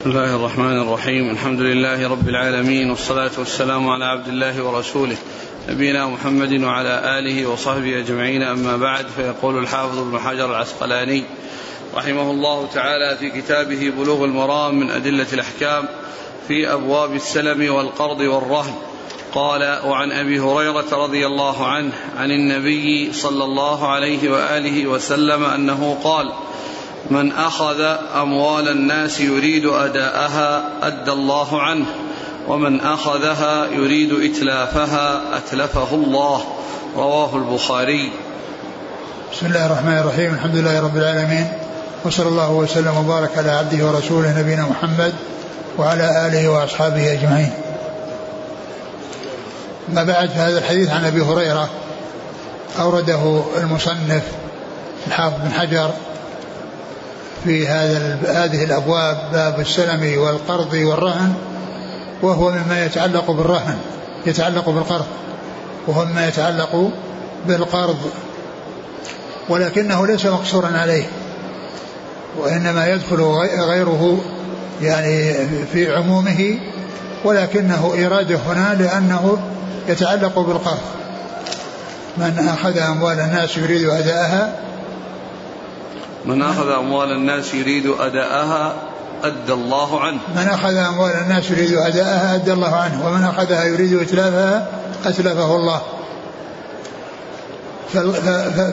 بسم الله الرحمن الرحيم. الحمد لله رب العالمين والصلاة والسلام على عبد الله ورسوله نبينا محمد وعلى آله وصحبه أجمعين. أما بعد فيقول الحافظ ابن حجر العسقلاني رحمه الله تعالى في كتابه بلوغ المرام من أدلة الأحكام في أبواب السلم والقرض والرهن. قال وعن أبي هريرة رضي الله عنه عن النبي صلى الله عليه وآله وسلم أنه قال من أخذ أموال الناس يريد أداءها أدى الله عنه ومن أخذها يريد إتلافها أتلفه الله رواه البخاري. بسم الله الرحمن الرحيم الحمد لله رب العالمين وصلى الله وسلم وبارك على عبده ورسوله نبينا محمد وعلى آله وأصحابه أجمعين. ما بعد هذا الحديث عن أبي هريرة أورده المصنف الحافظ بن حجر في هذا هذه الأبواب باب السلم والقرض والرهن وهو مما يتعلق بالرهن يتعلق بالقرض وهو مما يتعلق بالقرض. ولكنه ليس مقصورا عليه وإنما يدخل غيره يعني في عمومه ولكنه اراده هنا لأنه يتعلق بالقرض. من أخذ أموال الناس يريد أداءها من أخذ أموال الناس يريد أداءها أدى الله عنه. من أخذ أموال الناس يريد أداءها أدى الله عنه. ومن أخذها يريد إتلافها أتلفه الله.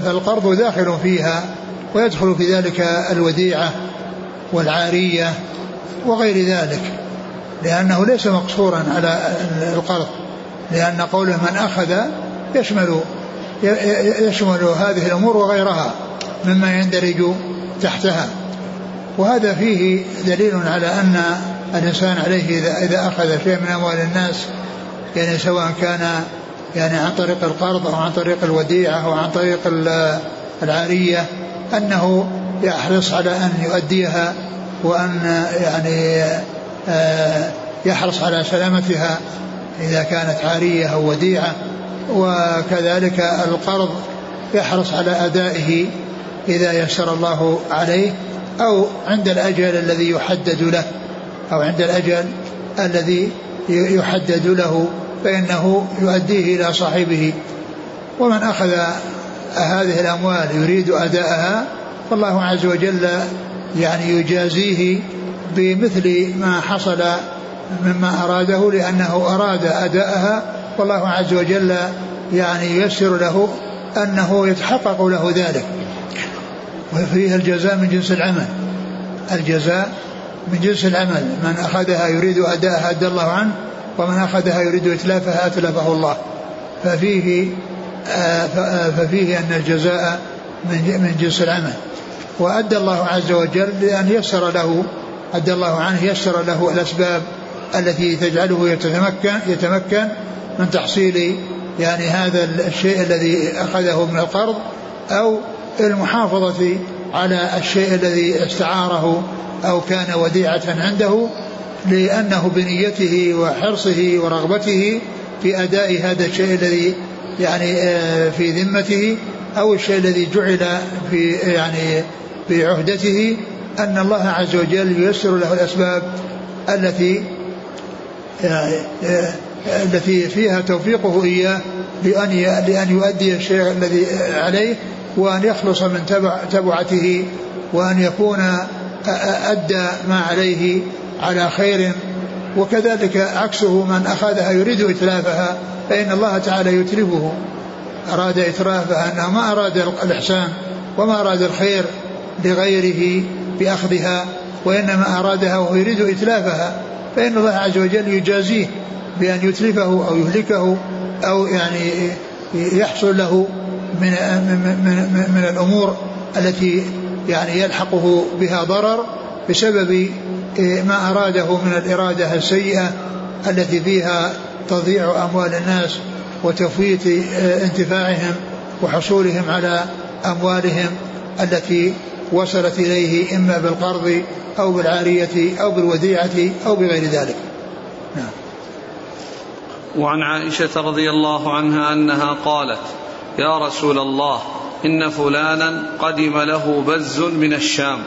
فالقرض داخل فيها ويدخل في ذلك الوديعة والعارية وغير ذلك. لأنه ليس مقصورا على القرض. لأن قوله من أخذ يشمل يشمل هذه الأمور وغيرها. مما يندرج تحتها. وهذا فيه دليل على أن الإنسان عليه إذا, أخذ شيء من أموال الناس يعني سواء كان يعني عن طريق القرض أو عن طريق الوديعة أو عن طريق العارية أنه يحرص على أن يؤديها وأن يعني يحرص على سلامتها إذا كانت عارية أو وديعة. وكذلك القرض يحرص على أدائه إذا يسر الله عليه أو عند الأجل الذي يحدد له أو عند الأجل الذي يحدد له فإنه يؤديه إلى صاحبه. ومن أخذ هذه الأموال يريد أداءها فالله عز وجل يعني يجازيه بمثل ما حصل مما أراده لأنه أراد أداءها. والله عز وجل يعني ييسر له أنه يتحقق له ذلك. وفيها الجزاء من جنس العمل. الجزاء من جنس العمل. من أخذها يريد أداءها أدى الله عنه ومن أخذها يريد إتلافها أتلفه الله. ففيه ففيه أن الجزاء من جنس العمل. وأدى الله عز وجل لأن يسر له أدى الله عنه يسر له الأسباب التي تجعله يتمكن يتمكن من تحصيل يعني هذا الشيء الذي أخذه من القرض أو المحافظة على الشيء الذي استعاره أو كان وديعة عنده لأنه بنيته وحرصه ورغبته في أداء هذا الشيء الذي يعني في ذمته أو الشيء الذي جعل في يعني في عهدته أن الله عز وجل ييسر له الأسباب التي التي فيها توفيقه إياه لأن لأن يؤدي الشيء الذي عليه. وأن يخلص من تبع تبعته وأن يكون أدى ما عليه على خير. وكذلك عكسه من أخذها يريد إتلافها فإن الله تعالى يتلفه أراد إتلافها أنه ما أراد الإحسان وما أراد الخير لغيره بأخذها وإنما أرادها وهو يريد إتلافها. فإن الله عز وجل يجازيه بأن يتلفه أو يهلكه أو يعني يحصل له من من من, من الأمور التي يعني يلحقه بها ضرر بسبب ما أراده من الإرادة السيئة التي فيها تضييع أموال الناس وتفويت انتفاعهم وحصولهم على أموالهم التي وصلت إليه إما بالقرض أو بالعارية أو بالوديعه أو بغير ذلك. نعم. وعن عائشة رضي الله عنها أنها قالت: يا رسول الله إن فلانا قدم له بز من الشام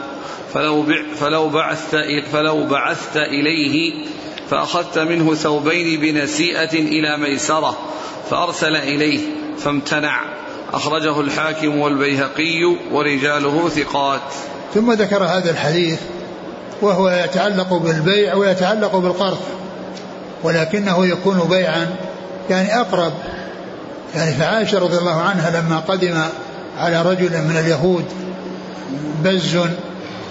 فلو, فلو, بعثت فلو بعثت إليه فأخذت منه ثوبين بنسيئة إلى ميسرة فأرسل إليه فامتنع. أخرجه الحاكم والبيهقي ورجاله ثقات. ثم ذكر هذا الحديث وهو يتعلق بالبيع ويتعلق بالقرض ولكنه يكون بيعا يعني أقرب يعني فعائشة رضي الله عنها لما قدم على رجل من اليهود بز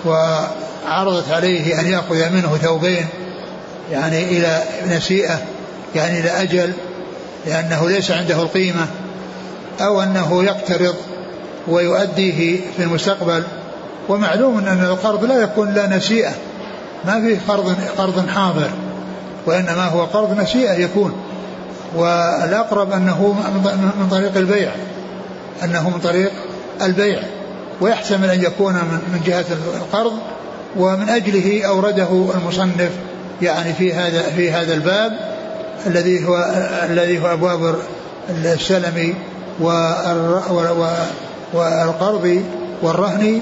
وعرضت عليه أن يأخذ منه ثوبين يعني إلى نسيئة يعني إلى أجل لأنه ليس عنده القيمة أو أنه يقترض ويؤديه في المستقبل. ومعلوم أن القرض لا يكون لا نسيئة ما في قرض قرض حاضر وإنما هو قرض نسيئة يكون. والأقرب أنه من طريق البيع أنه من طريق البيع. ويحتمل أن يكون من جهة القرض ومن أجله أورده المصنف يعني في هذا في هذا الباب الذي هو الذي هو أبواب السلم والقرض والرهن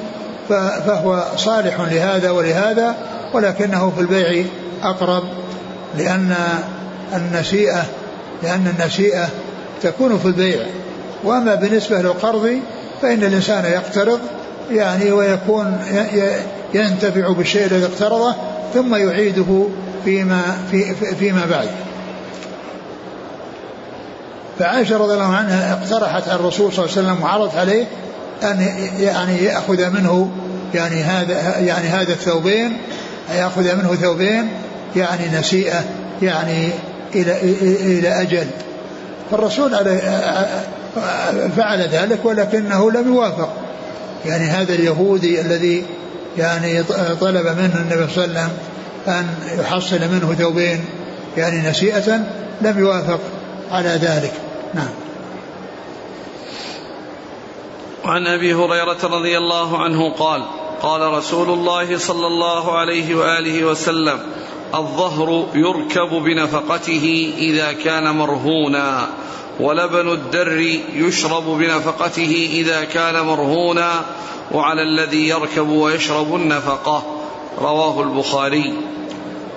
فهو صالح لهذا ولهذا ولكنه في البيع أقرب لأن النسيئة لأن النسيئة تكون في البيع وأما بالنسبة للقرض فإن الإنسان يقترض يعني ويكون ينتفع بالشيء الذي اقترضه ثم يعيده فيما في فيما بعد. فعائشة رضي الله عنها اقترحت على الرسول صلى الله عليه وسلم وعرضت عليه أن يعني يأخذ منه يعني هذا يعني هذا الثوبين يأخذ منه ثوبين يعني نسيئة يعني إلى إلى أجل. فالرسول فعل ذلك ولكنه لم يوافق. يعني هذا اليهودي الذي يعني طلب منه النبي صلى الله عليه وسلم أن يحصل منه ثوبين يعني نسيئة لم يوافق على ذلك. نعم. وعن أبي هريرة رضي الله عنه قال قال رسول الله صلى الله عليه وآله وسلم الظهر يركب بنفقته إذا كان مرهونا ولبن الدر يشرب بنفقته إذا كان مرهونا وعلى الذي يركب ويشرب النفقة. رواه البخاري.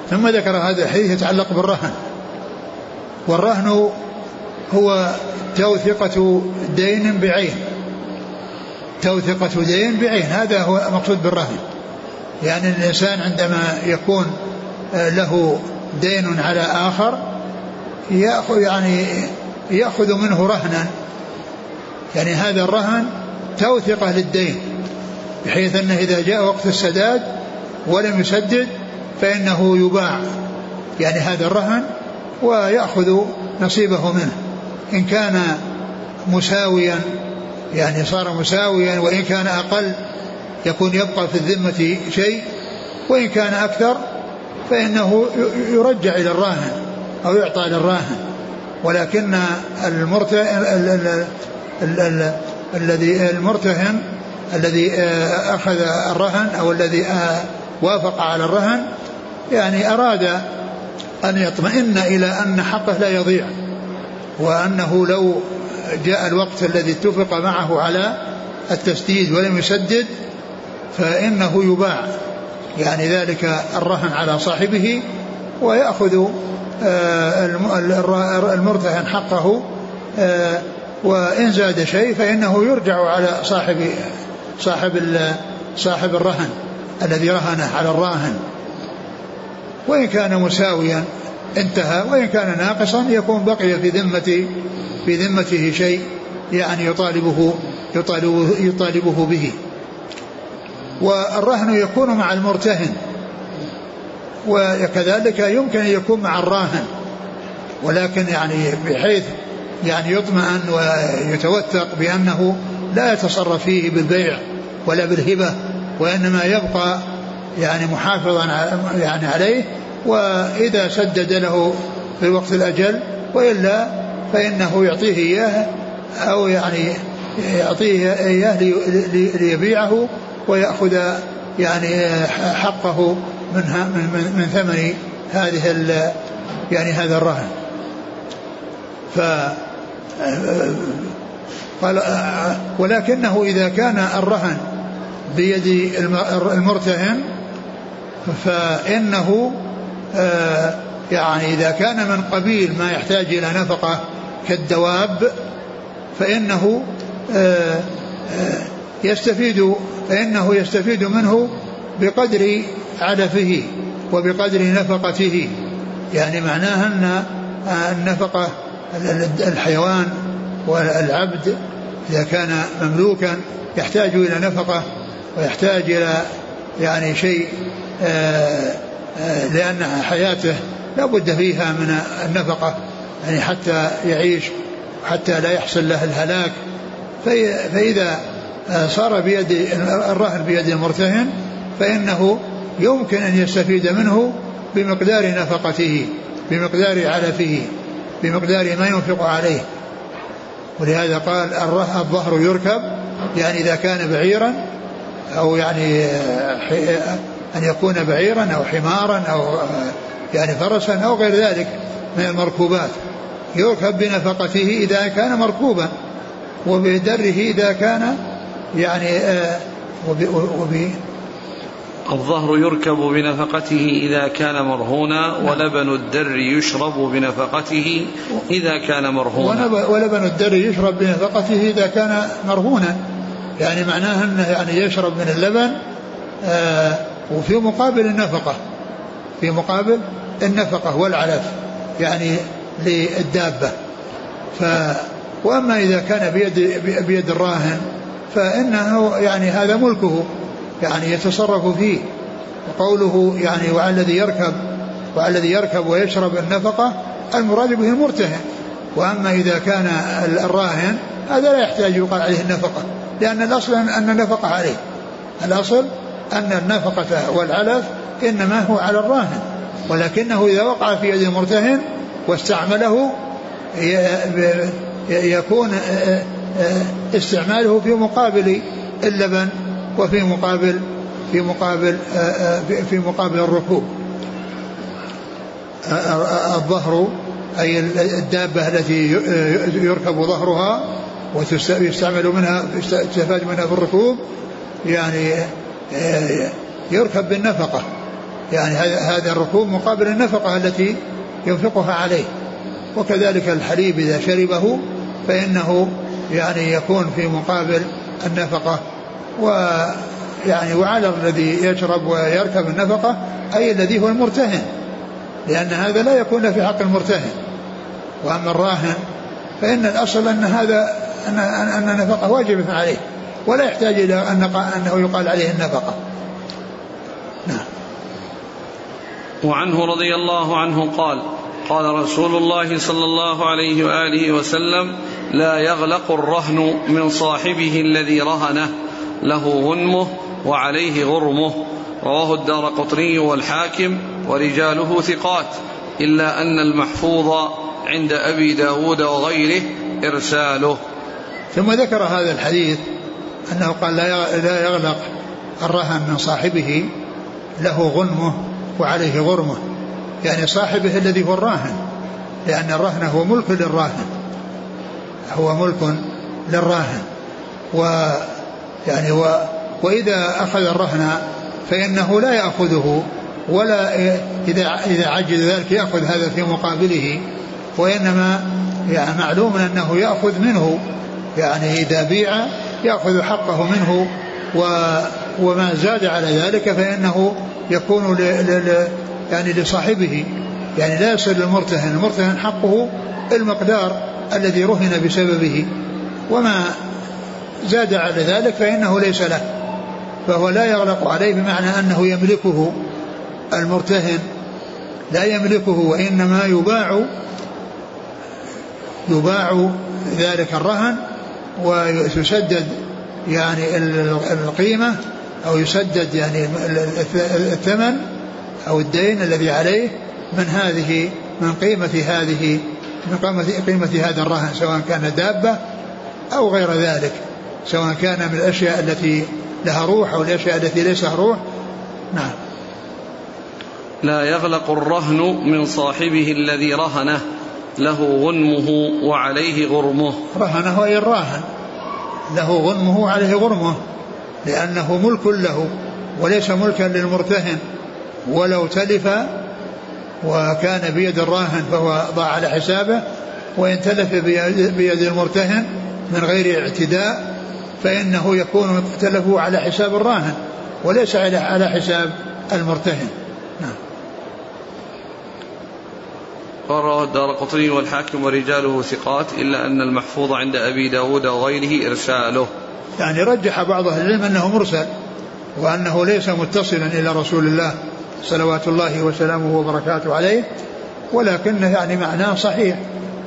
ثم ذكر هذا الحديث يتعلق بالرهن. والرهن هو توثقة دين بعين. توثقة دين بعين هذا هو مقصود بالرهن. يعني الإنسان عندما يكون له دين على آخر يأخذ يعني يأخذ منه رهنا. يعني هذا الرهن توثقة للدين بحيث أنه إذا جاء وقت السداد ولم يسدد فإنه يباع. يعني هذا الرهن ويأخذ نصيبه منه. إن كان مساويا يعني صار مساويا وإن كان أقل يكون يبقى في الذمة شيء وإن كان أكثر فإنه يرجع إلى الراهن أو يعطى للراهن ولكن المرتهن الذي المرتهن الذي آه، أخذ الرهن أو الذي آه، وافق على الرهن يعني أراد أن يطمئن إلى أن حقه لا يضيع. وأنه لو جاء الوقت الذي اتفق معه على التسديد ولم يسدد فإنه يباع. يعني ذلك الرهن على صاحبه ويأخذ آه، المرتهن حقه آه، وإن زاد شيء فإنه يرجع على صاحب صاحب صاحب الرهن الذي رهنه على الراهن. وإن كان مساويا انتهى وإن كان ناقصا يكون بقي في ذمة في ذمته شيء يعني يطالبه يطالبه, يطالبه به. والرهن يكون مع المرتهن وكذلك يمكن أن يكون مع الراهن ولكن يعني بحيث يعني يطمئن ويتوثق بأنه لا يتصرف فيه بالبيع ولا بالهبة وإنما يبقى يعني محافظا يعني عليه وإذا سدد له في وقت الأجل وإلا فإنه يعطيه إياه أو يعني يعطيه إياه ليبيعه ويأخذ يعني حقه من من, من ثمن هذه يعني هذا الرهن. ف قال ولكنه إذا كان الرهن بيد المرتهن فإنه آه، يعني إذا كان من قبيل ما يحتاج إلى نفقة كالدواب فإنه آه، آه، يستفيد فإنه يستفيد منه بقدر علفه وبقدر نفقته. يعني معناها أن النفقة الحيوان والعبد إذا كان مملوكا يحتاج إلى نفقة ويحتاج إلى يعني شيء آه، آه، لأن حياته لا بد فيها من النفقة. يعني حتى يعيش حتى لا يحصل له الهلاك. فإذا صار بيد الرهن بيد المرتهن فإنه يمكن أن يستفيد منه بمقدار نفقته بمقدار علفه بمقدار ما ينفق عليه. ولهذا قال الظهر يركب يعني إذا كان بعيرا أو يعني أن يكون بعيرا أو حمارا أو يعني فرسا أو غير ذلك من المركوبات. يركب بنفقته إذا كان مركوبا وبدره إذا كان يعني آه، وب الظهر يركب بنفقته إذا كان مرهونا ولبن الدر يشرب بنفقته إذا كان مرهونا. ولبن الدر يشرب بنفقته إذا كان مرهونا. يعني معناه أنه يعني يشرب من اللبن آه وفي مقابل النفقة. في مقابل النفقة والعلف يعني للدابة. ف وأما إذا كان بيد بيد الراهن فإنه يعني هذا ملكه يعني يتصرف فيه. وقوله يعني وعلى الذي يركب وعلى الذي يركب ويشرب النفقة المراد به المرتهن وأما إذا كان الراهن هذا لا يحتاج يقال عليه النفقة لأن الأصل أن النفقة عليه. الأصل أن النفقة والعلف إنما هو على الراهن. ولكنه إذا وقع في يد المرتهن واستعمله يكون استعماله في مقابل اللبن وفي مقابل في مقابل في مقابل الركوب. الظهر أي الدابة التي يركب ظهرها ويستعمل منها يستفاد منها في الركوب يعني يركب بالنفقة. يعني هذا الركوب مقابل النفقة التي ينفقها عليه. وكذلك الحليب إذا شربه فإنه يعني يكون في مقابل النفقة. ويعني وعلى الذي يشرب ويركب النفقة أي الذي هو المرتهن. لأن هذا لا يكون في حق المرتهن. وأما الراهن فإن الأصل أن هذا أن أن النفقة واجبة عليه. ولا يحتاج إلى أن أنه يقال عليه النفقة. نعم. وعنه رضي الله عنه قال قال رسول الله صلى الله عليه وآله وسلم لا يغلق الرهن من صاحبه الذي رهنه له غنمه وعليه غرمه. رواه الدار قطري والحاكم ورجاله ثقات إلا أن المحفوظ عند أبي داود وغيره إرساله. ثم ذكر هذا الحديث أنه قال لا يغلق الرهن من صاحبه له غنمه وعليه غرمه. يعني صاحبه الذي هو الراهن لأن الرهن هو ملك للراهن. هو ملك للراهن. و يعني و وإذا أخذ الرهن فإنه لا يأخذه ولا إذا إذا عجز ذلك يأخذ هذا في مقابله وإنما يعني معلوم أنه يأخذ منه. يعني إذا بيع يأخذ حقه منه و وما زاد على ذلك فإنه يكون يعني لصاحبه يعني لا يصل للمرتهن المرتهن حقه المقدار الذي رهن بسببه. وما زاد على ذلك فإنه ليس له فهو لا يغلق عليه بمعنى أنه يملكه المرتهن. لا يملكه وإنما يباع يباع ذلك الرهن ويسدد يعني القيمة أو يسدد يعني الثمن أو الدين الذي عليه من هذه من قيمة هذه من قيمة, قيمة هذا الرهن سواء كان دابة أو غير ذلك سواء كان من الأشياء التي لها روح أو الأشياء التي ليس لها روح. نعم. لا يغلق الرهن من صاحبه الذي رهنه له غنمه وعليه غرمه. رهنه أي الراهن له غنمه عليه غرمه لأنه ملك له وليس ملكا للمرتهن. ولو تلف وكان بيد الراهن فهو ضاع على حسابه وإن تلف بيد المرتهن من غير اعتداء فإنه يكون تلفه على حساب الراهن وليس على حساب المرتهن. نعم. رواه الدار قطني والحاكم ورجاله ثقات إلا أن المحفوظ عند أبي داود وغيره إرساله. يعني رجح بعض أهل العلم أنه مرسل وأنه ليس متصلا إلى رسول الله. صلوات الله وسلامه وبركاته عليه ولكنه يعني معناه صحيح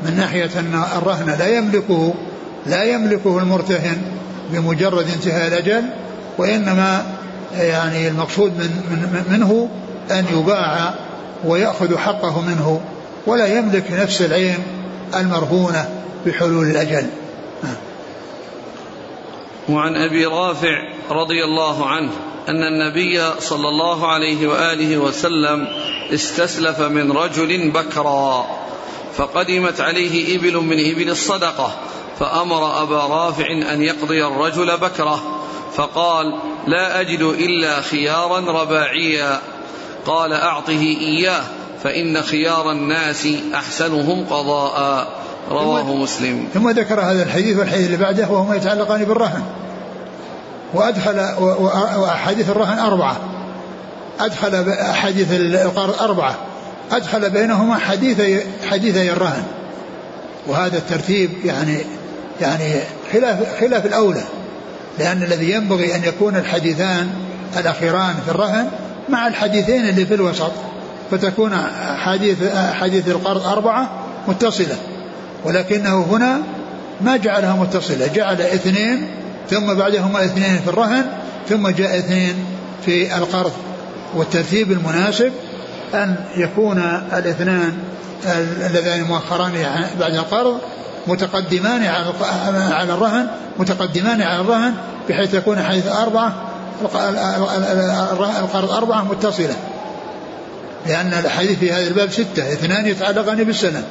من ناحية أن الرهن لا يملكه لا يملكه المرتهن بمجرد انتهاء الأجل وإنما يعني المقصود من, من منه أن يباع ويأخذ حقه منه ولا يملك نفس العين المرهونة بحلول الأجل. وعن أبي رافع رضي الله عنه أن النبي صلى الله عليه وآله وسلم استسلف من رجل بكرا فقدمت عليه إبل من إبل الصدقة فأمر أبا رافع أن يقضي الرجل بكره فقال لا أجد إلا خيارا رباعيا قال أعطه إياه فإن خيار الناس أحسنهم قضاء رواه مسلم. ثم ذكر هذا الحديث والحديث اللي بعده وهما يتعلقان بالرهن. وأدخل وأحاديث الرهن أربعة. أدخل أحاديث القرض أربعة. أدخل بينهما حديثي حديثي الرهن. وهذا الترتيب يعني يعني خلاف خلاف الأولى. لأن الذي ينبغي أن يكون الحديثان الأخيران في الرهن مع الحديثين اللي في الوسط. فتكون حديث حديث القرض أربعة متصلة. ولكنه هنا ما جعلها متصلة. جعل اثنين ثم بعدهما اثنين في الرهن ثم جاء اثنين في القرض. والترتيب المناسب أن يكون الاثنان اللذان مؤخران بعد القرض متقدمان على الرهن متقدمان على الرهن بحيث يكون حديث أربعة القرض أربعة متصلة. لأن الأحاديث في هذا الباب ستة اثنان يتعلقان بالسنة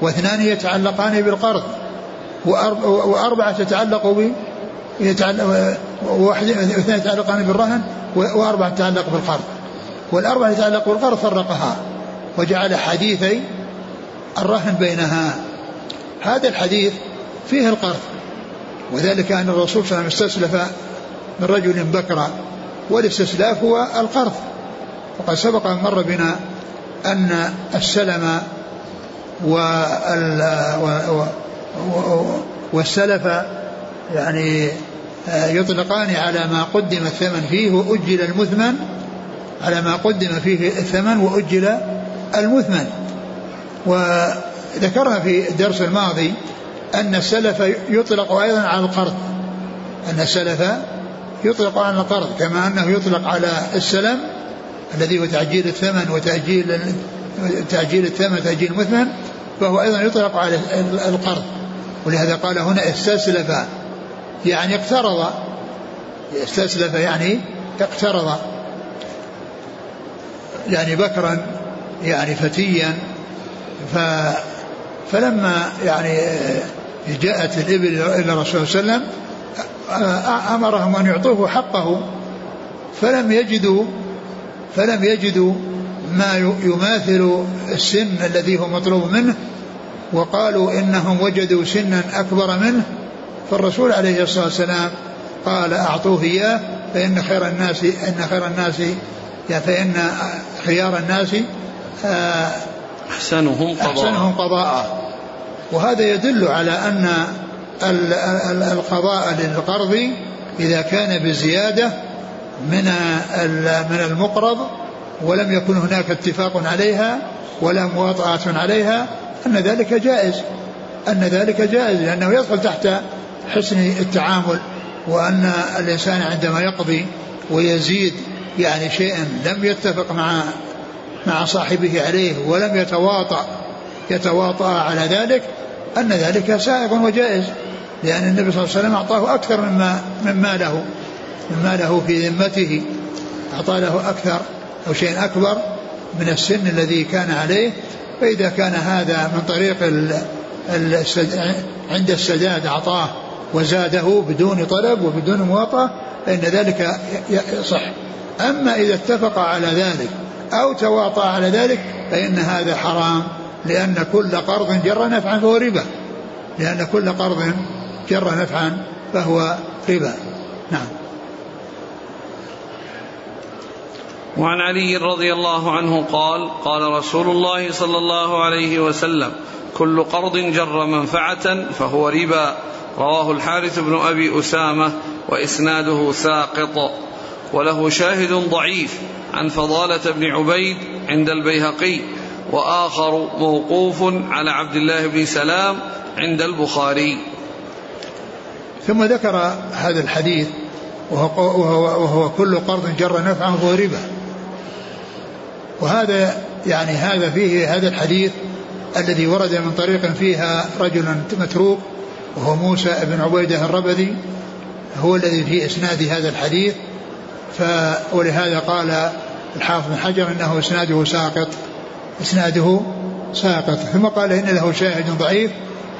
واثنان يتعلقان بالقرض وأربعة تتعلق اثنان يتعلقان بالرهن وأربعة تتعلق بالقرض. والأربعة يتعلق بالقرض فرقها وجعل حديثي الرهن بينها. هذا الحديث فيه القرض. وذلك أن الرسول صلى الله عليه وسلم استسلف من رجل بكرا والاستسلاف هو القرض. وقد سبق أن مر بنا أن السلم والسلف يعني يطلقان على ما قدم الثمن فيه وأجل المثمن على ما قدم فيه الثمن وأجل المثمن. وذكرنا في الدرس الماضي أن السلف يطلق أيضا على القرض. أن السلف يطلق على القرض كما أنه يطلق على السلم الذي هو تعجيل الثمن وتأجيل تأجيل الثمن تأجيل المثمن فهو أيضا يطلق على القرض. ولهذا قال هنا استسلف يعني اقترض. استسلف يعني اقترض. يعني بكرا يعني فتيا. ف فلما يعني جاءت الإبل إلى الرسول صلى الله عليه وسلم أمرهم أن يعطوه حقه. فلم يجدوا فلم يجدوا ما يماثل السن الذي هو مطلوب منه. وقالوا إنهم وجدوا سنا أكبر منه. فالرسول عليه الصلاة والسلام قال أعطوه إياه فإن خير الناس إن خير الناس يعني فإن خيار الناس آه، أحسنهم قضاء. أحسنهم قضاء. وهذا يدل على أن القضاء للقرض إذا كان بزيادة من من المقرض ولم يكن هناك اتفاق عليها ولا مواطأة عليها أن ذلك جائز. أن ذلك جائز لأنه يدخل تحت حسن التعامل وأن الإنسان عندما يقضي ويزيد يعني شيئا لم يتفق مع مع صاحبه عليه ولم يتواطأ يتواطأ على ذلك أن ذلك سائغ وجائز لأن النبي صلى الله عليه وسلم أعطاه أكثر مما مما له مما له في ذمته أعطى له أكثر أو شيء أكبر من السن الذي كان عليه فإذا كان هذا من طريق عند السداد أعطاه وزاده بدون طلب وبدون مواطأة فإن ذلك صح. أما إذا اتفق على ذلك أو تواطأ على ذلك فإن هذا حرام لأن كل قرض جر نفعا فهو ربا. لأن كل قرض جر نفعا فهو ربا. نعم. وعن علي رضي الله عنه قال قال رسول الله صلى الله عليه وسلم كل قرض جر منفعة فهو ربا. رواه الحارث بن أبي أسامة وإسناده ساقط وله شاهد ضعيف عن فضالة بن عبيد عند البيهقي وآخر موقوف على عبد الله بن سلام عند البخاري. ثم ذكر هذا الحديث وهو, وهو, وهو كل قرض جر نفعا فهو ربا. وهذا يعني هذا فيه هذا الحديث الذي ورد من طريق فيها رجل متروك وهو موسى بن عبيدة الربذي هو الذي في إسناد هذا الحديث. ف ولهذا قال الحافظ بن حجر إنه إسناده ساقط إسناده ساقط. ثم قال إن له شاهد ضعيف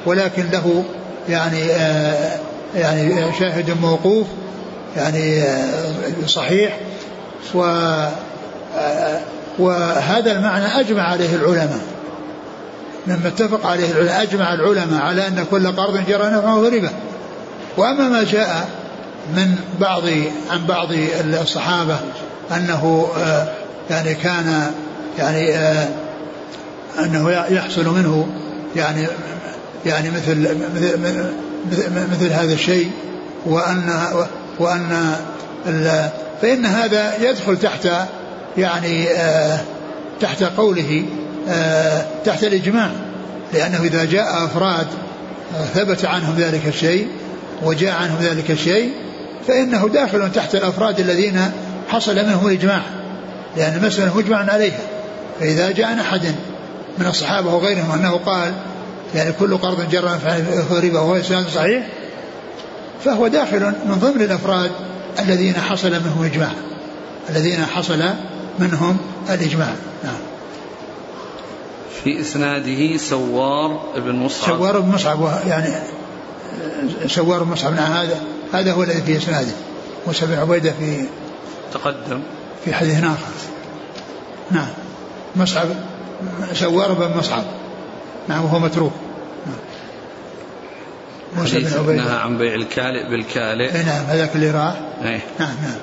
ولكن له يعني آه يعني شاهد موقوف يعني آه صحيح. و آه وهذا المعنى أجمع عليه العلماء. مما اتفق عليه العلماء أجمع العلماء على أن كل قرض جرى نفعه ربا وأما ما جاء من بعض عن بعض الصحابة أنه آه، يعني كان يعني آه، أنه يحصل منه يعني يعني مثل مثل, مثل هذا الشيء وأن وأن فإن هذا يدخل تحت يعني آه، تحت قوله تحت الإجماع لأنه إذا جاء أفراد ثبت عنهم ذلك الشيء وجاء عنهم ذلك الشيء فإنه داخل تحت الأفراد الذين حصل منهم الإجماع لأن المسألة مجمع عليها. فإذا جاء أحد من الصحابة وغيرهم أنه قال يعني كل قرض جر فهو ربا وهو إسناد صحيح فهو داخل من ضمن الأفراد الذين حصل منهم إجماع الذين حصل منهم الإجماع. نعم. في إسناده سوار بن مصعب. سوار بن مصعب يعني سوار بن مصعب نعم هذا هذا هو الذي في إسناده موسى بن عبيدة في تقدم. في حديث آخر. نعم مصعب سوار بن مصعب نعم وهو متروك. نعم. موسى بن عبيدة. نهى عن بيع الكالئ بالكالئ. اي نعم هذاك اللي راح إيه. نعم نعم.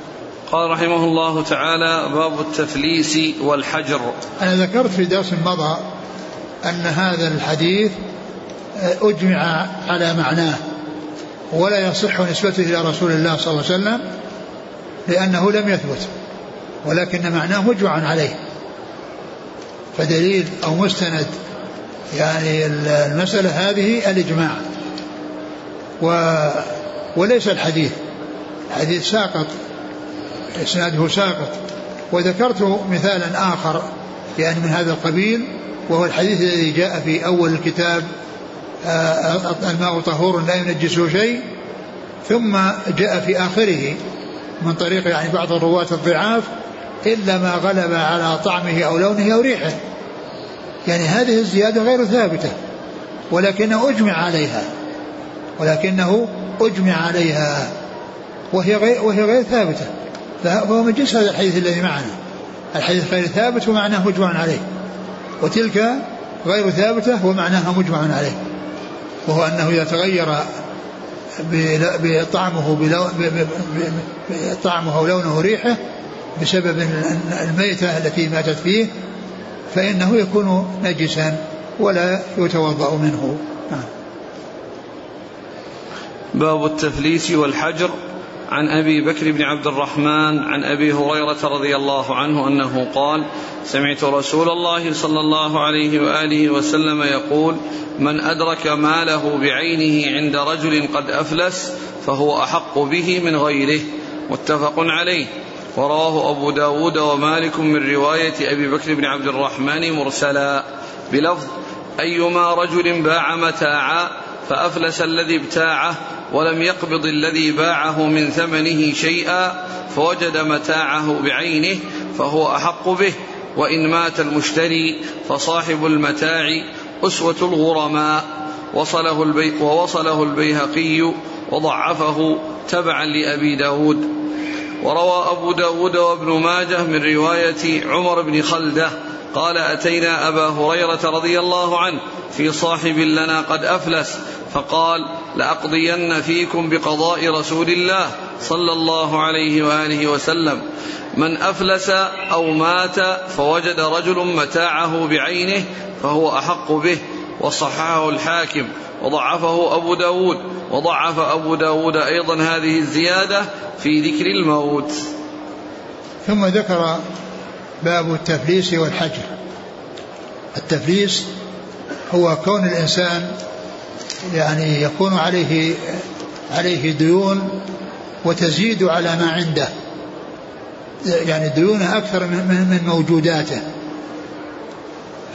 قال رحمه الله تعالى باب التفليس والحجر. أنا ذكرت في درس مضى أن هذا الحديث أجمع على معناه ولا يصح نسبته إلى رسول الله صلى الله عليه وسلم لأنه لم يثبت ولكن معناه مجمع عليه. فدليل أو مستند يعني المسألة هذه الإجماع و وليس الحديث. الحديث ساقط إسناده ساقط. وذكرت مثالا آخر يعني من هذا القبيل وهو الحديث الذي جاء في أول الكتاب آه، الماء طهور لا ينجسه شيء ثم جاء في آخره من طريق يعني بعض الرواة الضعاف إلا ما غلب على طعمه أو لونه أو ريحه. يعني هذه الزيادة غير ثابتة ولكنه أجمع عليها ولكنه أجمع عليها وهي غير وهي غير ثابتة. فهو من جنس هذا الحديث الذي معنا. الحديث غير ثابت ومعناه مجمع عليه. وتلك غير ثابتة ومعناها مجمع عليه وهو أنه إذا تغير بطعمه طعمه ولونه وريحه بسبب الميتة التي ماتت فيه فإنه يكون نجسا ولا يتوضأ منه نعم. باب التفليس والحجر عن أبي بكر بن عبد الرحمن عن أبي هريرة رضي الله عنه أنه قال سمعت رسول الله صلى الله عليه وآله وسلم يقول من أدرك ماله بعينه عند رجل قد أفلس فهو أحق به من غيره. متفق عليه. ورواه أبو داود ومالك من رواية أبي بكر بن عبد الرحمن مرسلا. بلفظ أيما رجل باع متاعا فأفلس الذي ابتاعه ولم يقبض الذي باعه من ثمنه شيئا فوجد متاعه بعينه فهو أحق به وإن مات المشتري فصاحب المتاع أسوة الغرماء. وصله البي ووصله البيهقي وضعفه تبعا لأبي داود. وروى أبو داود وابن ماجه من رواية عمر بن خلدة قال أتينا أبا هريرة رضي الله عنه في صاحب لنا قد أفلس فقال لأقضين فيكم بقضاء رسول الله صلى الله عليه وآله وسلم. من أفلس أو مات فوجد رجل متاعه بعينه فهو أحق به وصححه الحاكم وضعفه أبو داود وضعف أبو داود أيضا هذه الزيادة في ذكر الموت. ثم ذكر باب التفليس والحجر. التفليس هو كون الإنسان يعني يكون عليه عليه ديون وتزيد على ما عنده. يعني ديونه أكثر من من موجوداته.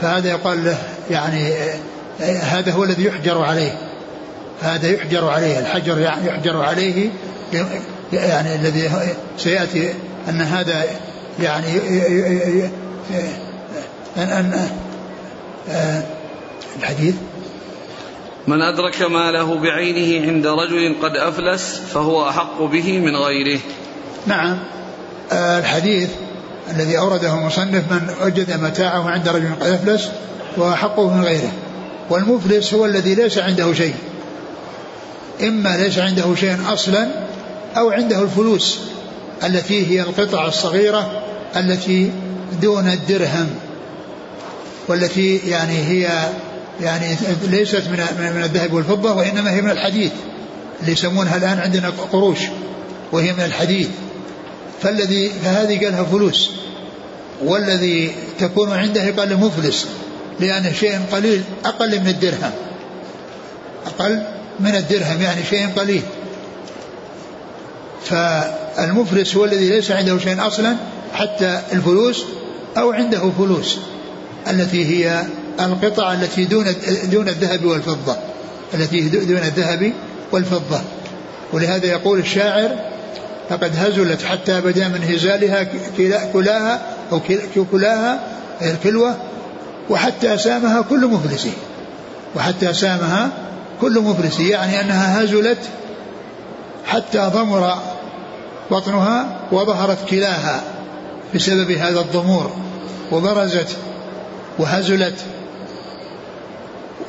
فهذا يقال له يعني هذا هو الذي يحجر عليه. هذا يحجر عليه الحجر يحجر عليه يعني الذي سيأتي أن هذا يعني أن, أن الحديث؟ من أدرك ماله بعينه عند رجل قد أفلس فهو أحق به من غيره. نعم. الحديث الذي أورده المصنف من وجد متاعه عند رجل قد أفلس وأحقه من غيره والمفلس هو الذي ليس عنده شيء. إما ليس عنده شيء أصلا أو عنده الفلوس التي هي القطع الصغيرة التي دون الدرهم والتي يعني هي يعني ليست من من الذهب والفضة وإنما هي من الحديد اللي يسمونها الآن عندنا قروش وهي من الحديد. فالذي فهذه قالها فلوس والذي تكون عنده يقال مفلس لأن شيء قليل أقل من الدرهم. أقل من الدرهم يعني شيء قليل. فالمفلس هو الذي ليس عنده شيء أصلا حتى الفلوس أو عنده فلوس التي هي القطع التي دون دون الذهب والفضة التي دون الذهب والفضة. ولهذا يقول الشاعر لقد هزلت حتى بدا من هزالها كلاها أو كلاها الكلوة وحتى سامها كل مفلس وحتى سامها كل مفلس يعني أنها هزلت حتى ضمر بطنها وظهرت كلاها. بسبب هذا الضمور وبرزت وهزلت.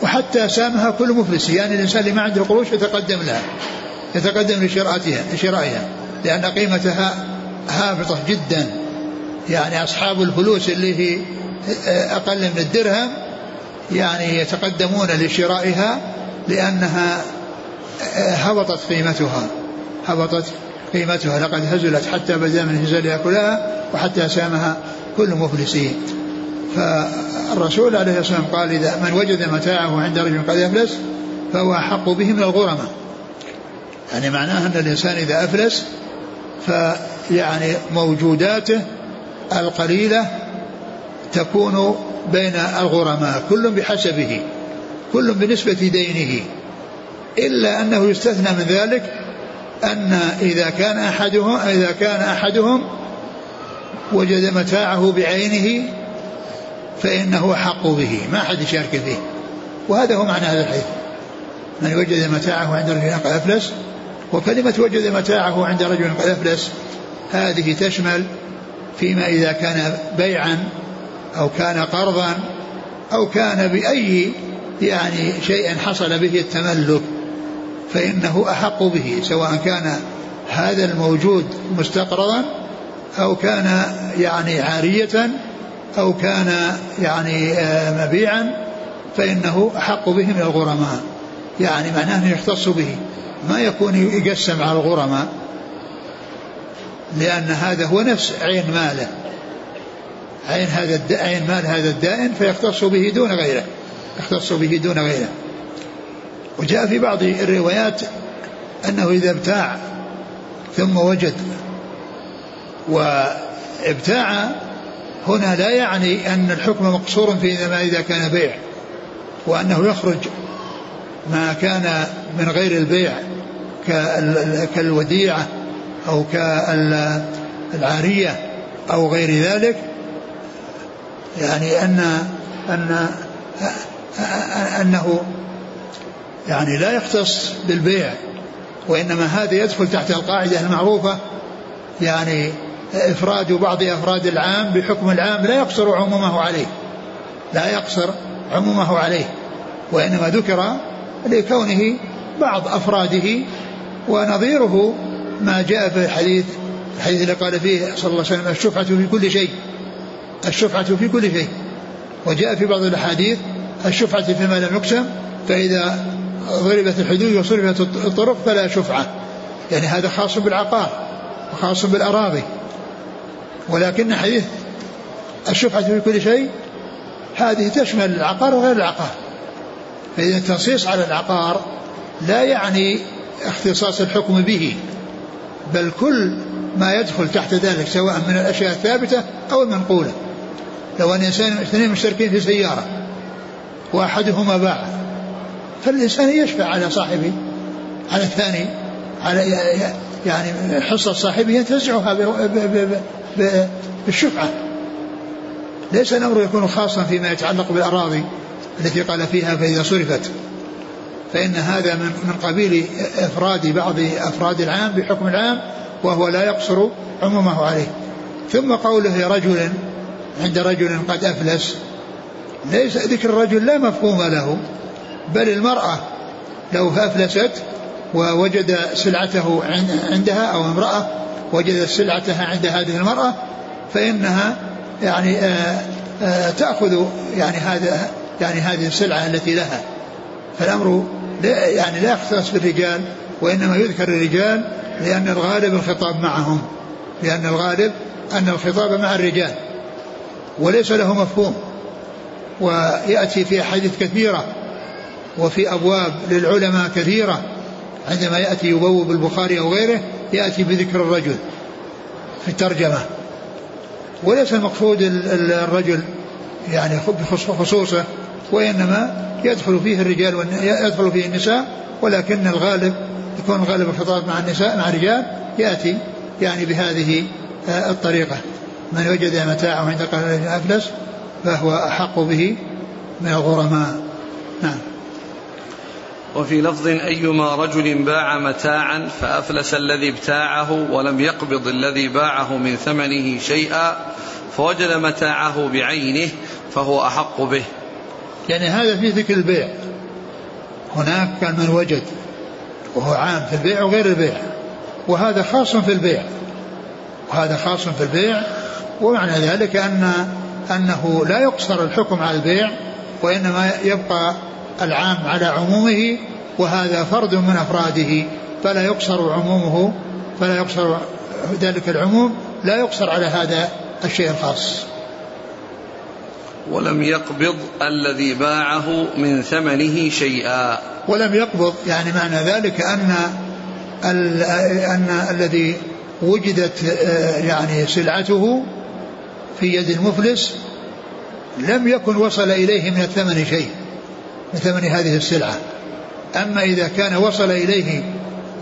وحتى سامها كل مفلس يعني الإنسان اللي ما عنده قروش يتقدم لها يتقدم لشرائها لشرائها لأن قيمتها هابطة جدا. يعني أصحاب الفلوس اللي هي أقل من الدرهم يعني يتقدمون لشرائها لأنها هبطت قيمتها هبطت قيمتها لقد هزلت حتى بدا من هزالها كلها وحتى سامها كل مفلسين. فالرسول عليه الصلاة والسلام قال إذا من وجد متاعه عند رجل قد أفلس فهو أحق به من الغرماء يعني معناه أن الإنسان إذا أفلس فيعني موجوداته القليلة تكون بين الغرماء كل بحسبه كل بنسبة دينه إلا أنه يستثنى من ذلك أن إذا كان أحدهم إذا كان أحدهم وجد متاعه بعينه فإنه أحق به. ما أحد يشارك فيه. وهذا هو معنى هذا الحديث. من وجد متاعه عند رجل قد أفلس وكلمة وجد متاعه عند رجل قد أفلس هذه تشمل فيما إذا كان بيعا أو كان قرضا أو كان بأي يعني شيء حصل به التملك. فإنه أحق به سواء كان هذا الموجود مستقرضا أو كان يعني عارية أو كان يعني آه، مبيعا فإنه أحق به من الغرماء. يعني معناه أنه يختص به. ما يكون يقسم على الغرماء لأن هذا هو نفس عين ماله. عين هذا عين مال هذا الدائن فيختص به دون غيره. يختص به دون غيره. وجاء في بعض الروايات أنه إذا ابتاع ثم وجد وابتاع هنا لا يعني أن الحكم مقصور في ما إذا كان بيع وأنه يخرج ما كان من غير البيع كالوديعة أو كالعارية أو غير ذلك. يعني أن أن أنه يعني لا يختص بالبيع وإنما هذا يدخل تحت القاعدة المعروفة يعني إفراد بعض أفراد العام بحكم العام لا يقصر عمومه عليه لا يقصر عمومه عليه وإنما ذكر لكونه بعض أفراده ونظيره ما جاء في الحديث الحديث اللي قال فيه صلى الله عليه وسلم الشفعة في كل شيء الشفعة في كل شيء وجاء في بعض الأحاديث الشفعة فيما لم يقسم فإذا ضربت الحدود وصرفت الطرق فلا شفعة. يعني هذا خاص بالعقار وخاص بالأراضي. ولكن حديث الشفعة في كل شيء هذه تشمل العقار وغير العقار. فإذا التنصيص على العقار لا يعني اختصاص الحكم به بل كل ما يدخل تحت ذلك سواء من الأشياء الثابتة أو المنقولة. لو أن إنسان اثنين مشتركين في سيارة وأحدهما باع فالإنسان يشفع على صاحبه على الثاني على يعني حصة صاحبه ينتزعها بالشفعة. ليس الأمر يكون خاصا فيما يتعلق بالأراضي التي قال فيها فإذا صرفت. فإن هذا من من قبيل إفراد بعض أفراد العام بحكم العام وهو لا يقصر عمومه عليه. ثم قوله رجل عند رجل قد أفلس ليس ذكر الرجل لا مفهوم له. بل المرأة لو أفلست ووجد سلعته عندها أو امرأة وجدت سلعتها عند هذه المرأة فإنها يعني آه، آه، تأخذ يعني هذا يعني هذه السلعة التي لها. فالأمر لا يعني لا يختص بالرجال وإنما يذكر الرجال لأن الغالب الخطاب معهم لأن الغالب أن الخطاب مع الرجال وليس له مفهوم. ويأتي في أحاديث كثيرة وفي أبواب للعلماء كثيرة عندما يأتي يبوب البخاري أو غيره يأتي بذكر الرجل في الترجمة. وليس المقصود الرجل يعني بخصوصه وإنما يدخل فيه الرجال ويدخل فيه النساء ولكن الغالب يكون غالب الخطاب مع النساء مع الرجال يأتي يعني بهذه آه، الطريقة. من وجد متاعه عند قال أفلس فهو أحق به من الغرماء. نعم. وفي لفظ أيما رجل باع متاعا فأفلس الذي ابتاعه ولم يقبض الذي باعه من ثمنه شيئا فوجد متاعه بعينه فهو أحق به. يعني هذا في ذكر البيع. هناك كان من وجد وهو عام في البيع وغير البيع. وهذا خاص في البيع. وهذا خاص في البيع. ومعنى ذلك أن أنه لا يقصر الحكم على البيع وإنما يبقى العام على عمومه وهذا فرد من أفراده. فلا يقصر عمومه فلا يقصر ذلك العموم لا يقصر على هذا الشيء الخاص. ولم يقبض الذي باعه من ثمنه شيئا. ولم يقبض يعني معنى ذلك أن أن الذي وجدت آه، يعني سلعته في يد المفلس لم يكن وصل إليه من الثمن شيء. من ثمن هذه السلعة. أما إذا كان وصل إليه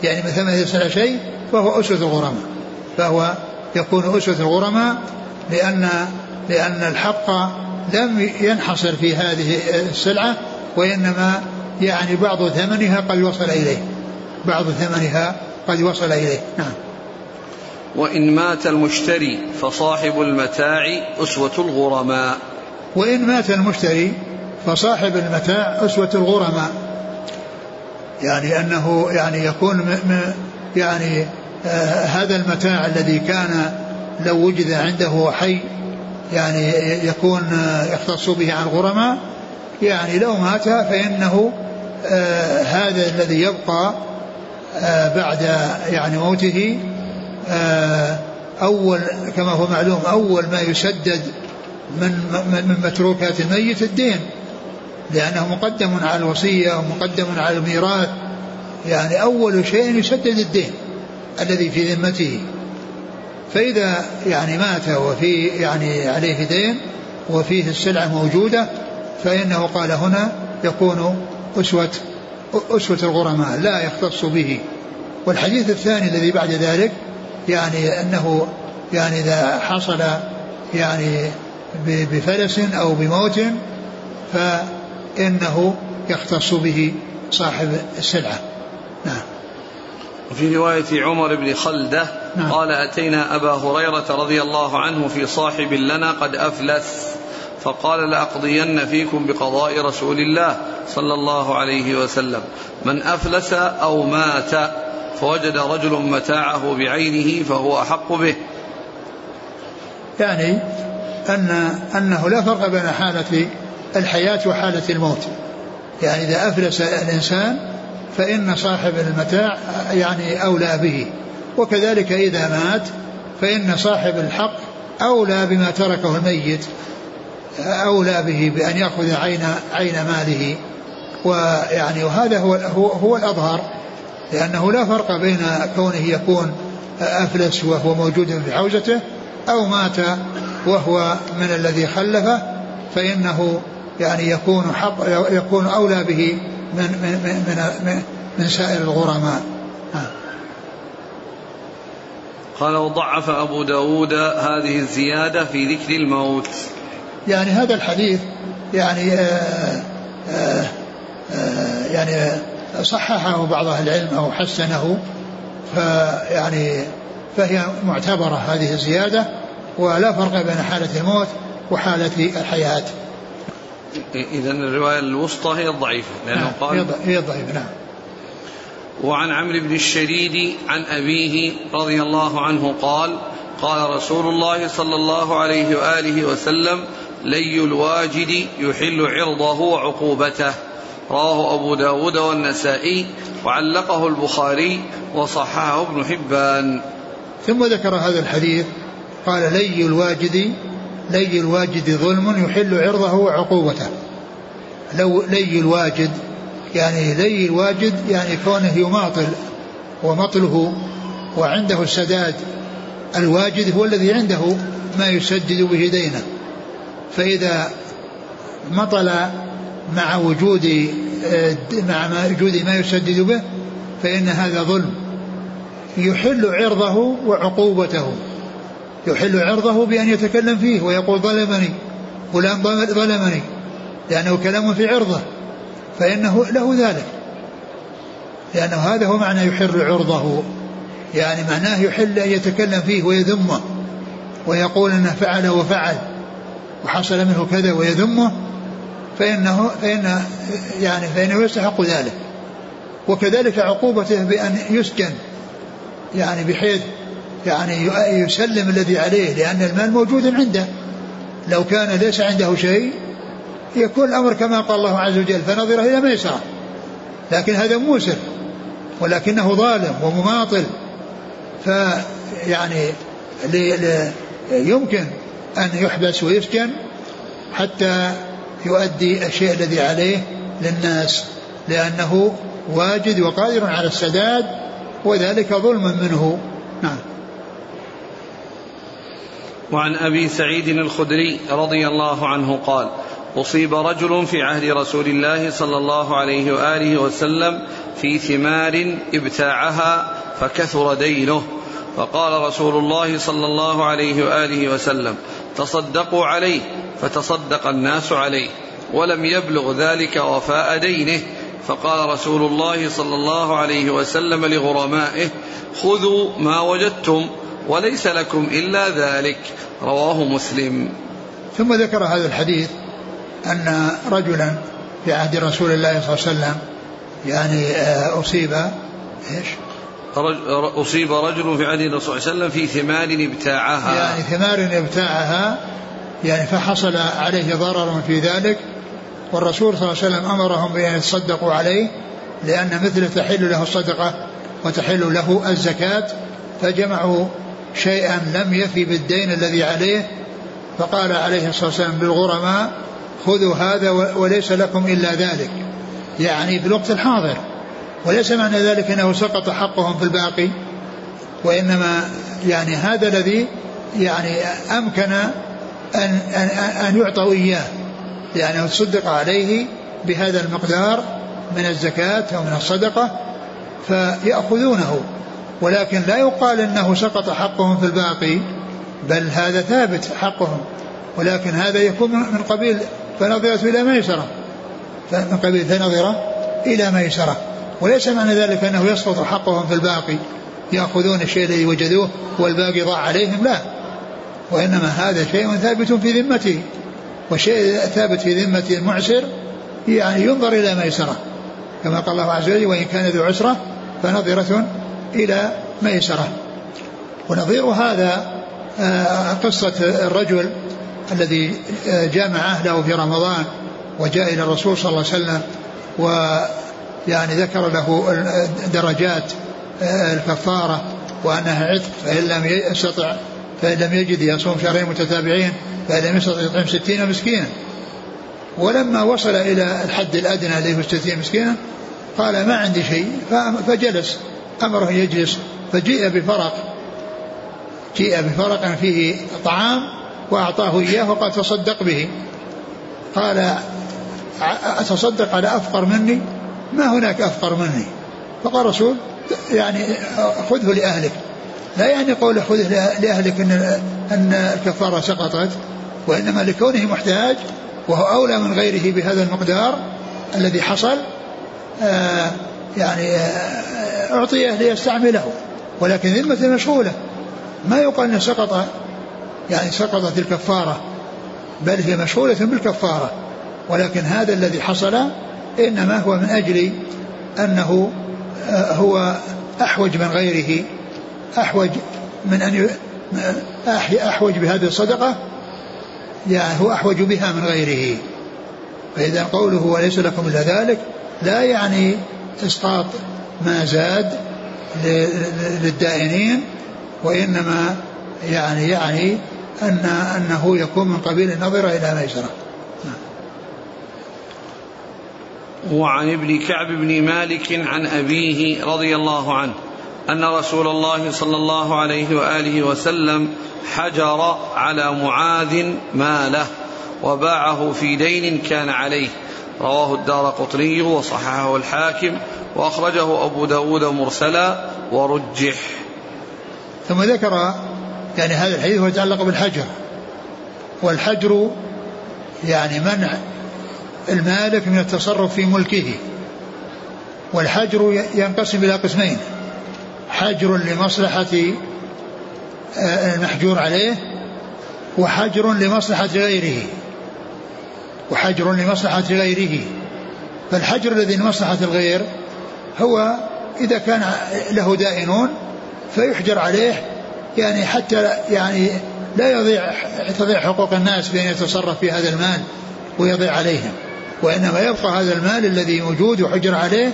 يعني من ثمن هذه السلعة شيء فهو أسوة الغرماء. فهو يكون أسوة الغرماء لأن لأن الحق لم ينحصر في هذه السلعة وإنما يعني بعض ثمنها قد وصل إليه. بعض ثمنها قد وصل إليه. نعم. وإن مات المشتري فصاحب المتاع أسوة الغرماء. وإن مات المشتري فصاحب المتاع أسوة الغرماء. يعني أنه يعني يكون م يعني آه هذا المتاع الذي كان لو وجد عنده حي يعني يكون آه يختص به عن الغرماء يعني لو مات فإنه آه هذا الذي يبقى آه بعد يعني موته آه أول كما هو معلوم أول ما يسدد من من متروكات الميت الدين. لأنه مقدم على الوصية ومقدم على الميراث. يعني أول شيء يسدد الدين الذي في ذمته. فإذا يعني مات وفي يعني عليه دين وفيه السلعة موجودة فإنه قال هنا يكون أسوة أسوة الغرماء لا يختص به. والحديث الثاني الذي بعد ذلك يعني أنه يعني إذا حصل يعني بفلس أو بموت فإنه يختص به صاحب السلعة. نعم. وفي رواية عمر بن خلدة نعم. قال أتينا أبا هريرة رضي الله عنه في صاحب لنا قد أفلس فقال لأقضين فيكم بقضاء رسول الله صلى الله عليه وسلم. من أفلس أو مات فوجد رجل متاعه بعينه فهو أحق به. يعني أن أنه لا فرق بين حالة الحياة وحالة الموت. يعني إذا أفلس الإنسان فإن صاحب المتاع يعني أولى به. وكذلك إذا مات فإن صاحب الحق أولى بما تركه الميت أولى به بأن يأخذ عين عين ماله. ويعني وهذا هو هو, هو الأظهر لأنه لا فرق بين كونه يكون أفلس وهو موجود في حوزته أو مات وهو من الذي خلفه فإنه يعني يكون حق يكون أولى به من من من من, من سائر الغرماء. قال وضعف أبو داود هذه الزيادة في ذكر الموت. يعني هذا الحديث يعني آآ آه، آآ آه، آه، يعني صححه بعض أهل العلم أو حسنه فيعني فهي معتبرة هذه الزيادة ولا فرق بين حالة الموت وحالة الحياة. إذا الرواية الوسطى هي الضعيفة لأنه نعم قال هي الضعيفة نعم. وعن عمرو بن الشريد عن أبيه رضي الله عنه قال قال رسول الله صلى الله عليه وآله وسلم لي الواجد يحل عرضه وعقوبته. رواه أبو داود والنسائي وعلقه البخاري وصححه ابن حبان. ثم ذكر هذا الحديث قال لي الواجد لي الواجد ظلم يحل عرضه وعقوبته. لو لي الواجد يعني لي الواجد يعني كونه يماطل ومطله وعنده السداد الواجد هو الذي عنده ما يسدد به دينه. فإذا مطل مع وجود مع وجود ما يسدد به فإن هذا ظلم يحل عرضه وعقوبته. يحل عرضه بأن يتكلم فيه ويقول ظلمني فلان ظلمني لأنه كلام في عرضه فإنه له ذلك. لأنه هذا هو معنى يحل عرضه يعني معناه يحل أن يتكلم فيه ويذمه ويقول أنه فعل وفعل وحصل منه كذا ويذمه فإنه فإن يعني فإنه يستحق ذلك. وكذلك عقوبته بأن يسكن يعني بحيث يعني يسلم الذي عليه لأن المال موجود عنده. لو كان ليس عنده شيء يكون الأمر كما قال الله عز وجل فنظر إلى ميسرة لكن هذا موسر ولكنه ظالم ومماطل. فيعني يمكن أن يحبس ويسكن حتى يؤدي الشيء الذي عليه للناس لأنه واجد وقادر على السداد وذلك ظلم منه. نعم. وعن أبي سعيد الخدري رضي الله عنه قال أصيب رجل في عهد رسول الله صلى الله عليه وآله وسلم في ثمار ابتاعها فكثر دينه. فقال رسول الله صلى الله عليه وآله وسلم تصدقوا عليه فتصدق الناس عليه ولم يبلغ ذلك وفاء دينه. فقال رسول الله صلى الله عليه وسلم لغرمائه خذوا ما وجدتم وليس لكم إلا ذلك. رواه مسلم. ثم ذكر هذا الحديث أن رجلا في عهد رسول الله صلى الله عليه وسلم يعني آه، أصيب إيش؟ أصيب رجل في عهد الرسول صلى الله عليه وسلم في ثمار ابتاعها. يعني ثمار ابتاعها يعني فحصل عليه ضرر في ذلك والرسول صلى الله عليه وسلم أمرهم بأن يتصدقوا عليه لأن مثل تحل له الصدقة وتحل له الزكاة فجمعوا شيئا لم يفي بالدين الذي عليه فقال عليه الصلاة والسلام للغرماء خذوا هذا وليس لكم إلا ذلك. يعني في الوقت الحاضر. وليس معنى ذلك أنه سقط حقهم في الباقي وإنما يعني هذا الذي يعني أمكن أن, أن, أن يعطوا إياه. لأنه تصدق عليه بهذا المقدار من الزكاة أو من الصدقة فيأخذونه. ولكن لا يقال إنه سقط حقهم في الباقي بل هذا ثابت حقهم. ولكن هذا يكون من قبيل فنظرة إلى ميسرة. من قبيل فنظرة إلى ميسرة. وليس معنى ذلك أنه يسقط حقهم في الباقي. يأخذون الشيء الذي وجدوه والباقي ضاع عليهم؟ لا. وإنما هذا شيء ثابت في ذمته. وشيء ثابت في ذمة المعسر يعني ينظر إلى ميسرة. كما قال الله عز وجل وإن كان ذو عسرة فنظرة إلى ميسرة. ونظير هذا آه، قصة الرجل الذي آه، جامع أهله في رمضان وجاء إلى الرسول صلى الله عليه وسلم ويعني ذكر له درجات آه، الكفارة وأنها عتق فإن لم يستطع فإن لم يجد يصوم شهرين متتابعين فإن لم يستطع يطعم ستين مسكينا. ولما وصل إلى الحد الأدنى الذي هو ستين مسكينا قال ما عندي شيء فجلس. أمره يجلس فجيء بفرق. جيء بفرق فيه طعام وأعطاه إياه وقال تصدق به. قال أتصدق على أفقر مني؟ ما هناك أفقر مني. فقال الرسول يعني خذه لأهلك. لا يعني قول خذه لأهلك أن أن الكفارة سقطت وإنما لكونه محتاج وهو أولى من غيره بهذا المقدار الذي حصل. آه يعني آه أعطيه ليستعمله ولكن ذمة مشغولة. ما يقال أنه سقط يعني سقطت الكفارة بل هي مشغولة بالكفارة. ولكن هذا الذي حصل إنما هو من أجل أنه آه، هو أحوج من غيره أحوج من أن أحوج بهذه الصدقة يعني هو أحوج بها من غيره. فإذا قوله وليس لكم إلا ذلك لا يعني إسقاط ما زاد للدائنين وإنما يعني يعني أن أنه يكون من قبيل النظرة إلى ميسرة وعن ابن كعب بن مالك عن أبيه رضي الله عنه أن رسول الله صلى الله عليه وآله وسلم حجر على معاذ ماله وباعه في دين كان عليه. رواه الدار قطري وصححه الحاكم وأخرجه أبو داود مرسلا ورجح. ثم ذكر يعني هذا الحديث يتعلق بالحجر. والحجر يعني منع المالك من التصرف في ملكه. والحجر ينقسم إلى قسمين. حجر لمصلحة آه، المحجور عليه وحجر لمصلحة غيره. وحجر لمصلحة غيره. فالحجر الذي لمصلحة الغير هو إذا كان له دائنون فيحجر عليه يعني حتى يعني لا يضيع تضيع حقوق الناس بأن يتصرف في هذا المال ويضيع عليهم. وإنما يبقى هذا المال الذي موجود وحجر عليه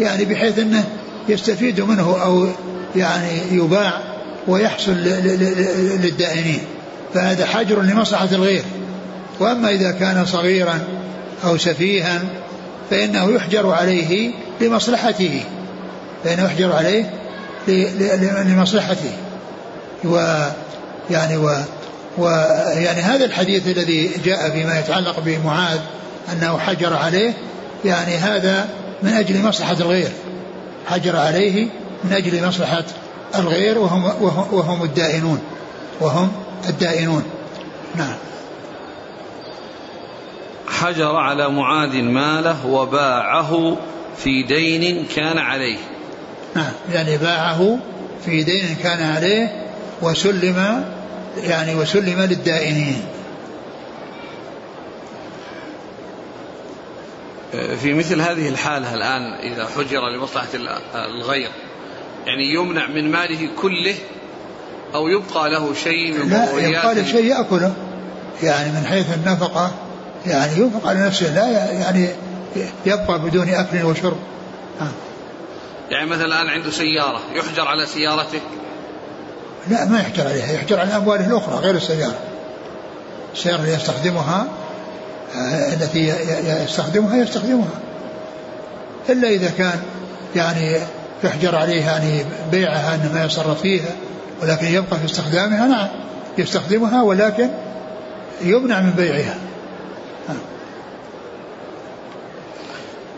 يعني بحيث أنه يستفيد منه أو يعني يباع ويحصل للدائنين. فهذا حجر لمصلحة الغير. وأما إذا كان صغيرا أو سفيها فإنه يحجر عليه لمصلحته فإنه يحجر عليه لمصلحته. و يعني و ويعني هذا الحديث الذي جاء فيما يتعلق بمعاذ أنه حجر عليه يعني هذا من أجل مصلحة الغير. حجر عليه من أجل مصلحة الغير وهم, وهم الدائنون وهم الدائنون. نعم. حجر على معاذ ماله وباعه في دين كان عليه. نعم يعني باعه في دين كان عليه وسلم يعني وسلم للدائنين. في مثل هذه الحالة الآن إذا حجر لمصلحة الغير يعني يمنع من ماله كله أو يبقى له شيء من لا يبقى له شيء يأكله يعني من حيث النفقة يعني ينفق على نفسه لا يعني يبقى بدون أكل وشرب. ها. يعني مثلا الآن عنده سيارة يحجر على سيارته؟ لا ما يحجر عليها يحجر على أمواله الأخرى غير السيارة. السيارة اللي يستخدمها آه، التي يستخدمها يستخدمها. إلا إذا كان يعني يحجر عليه يعني بيعها أنه ما يصرف فيها ولكن يبقى في استخدامها نعم يستخدمها ولكن يمنع من بيعها.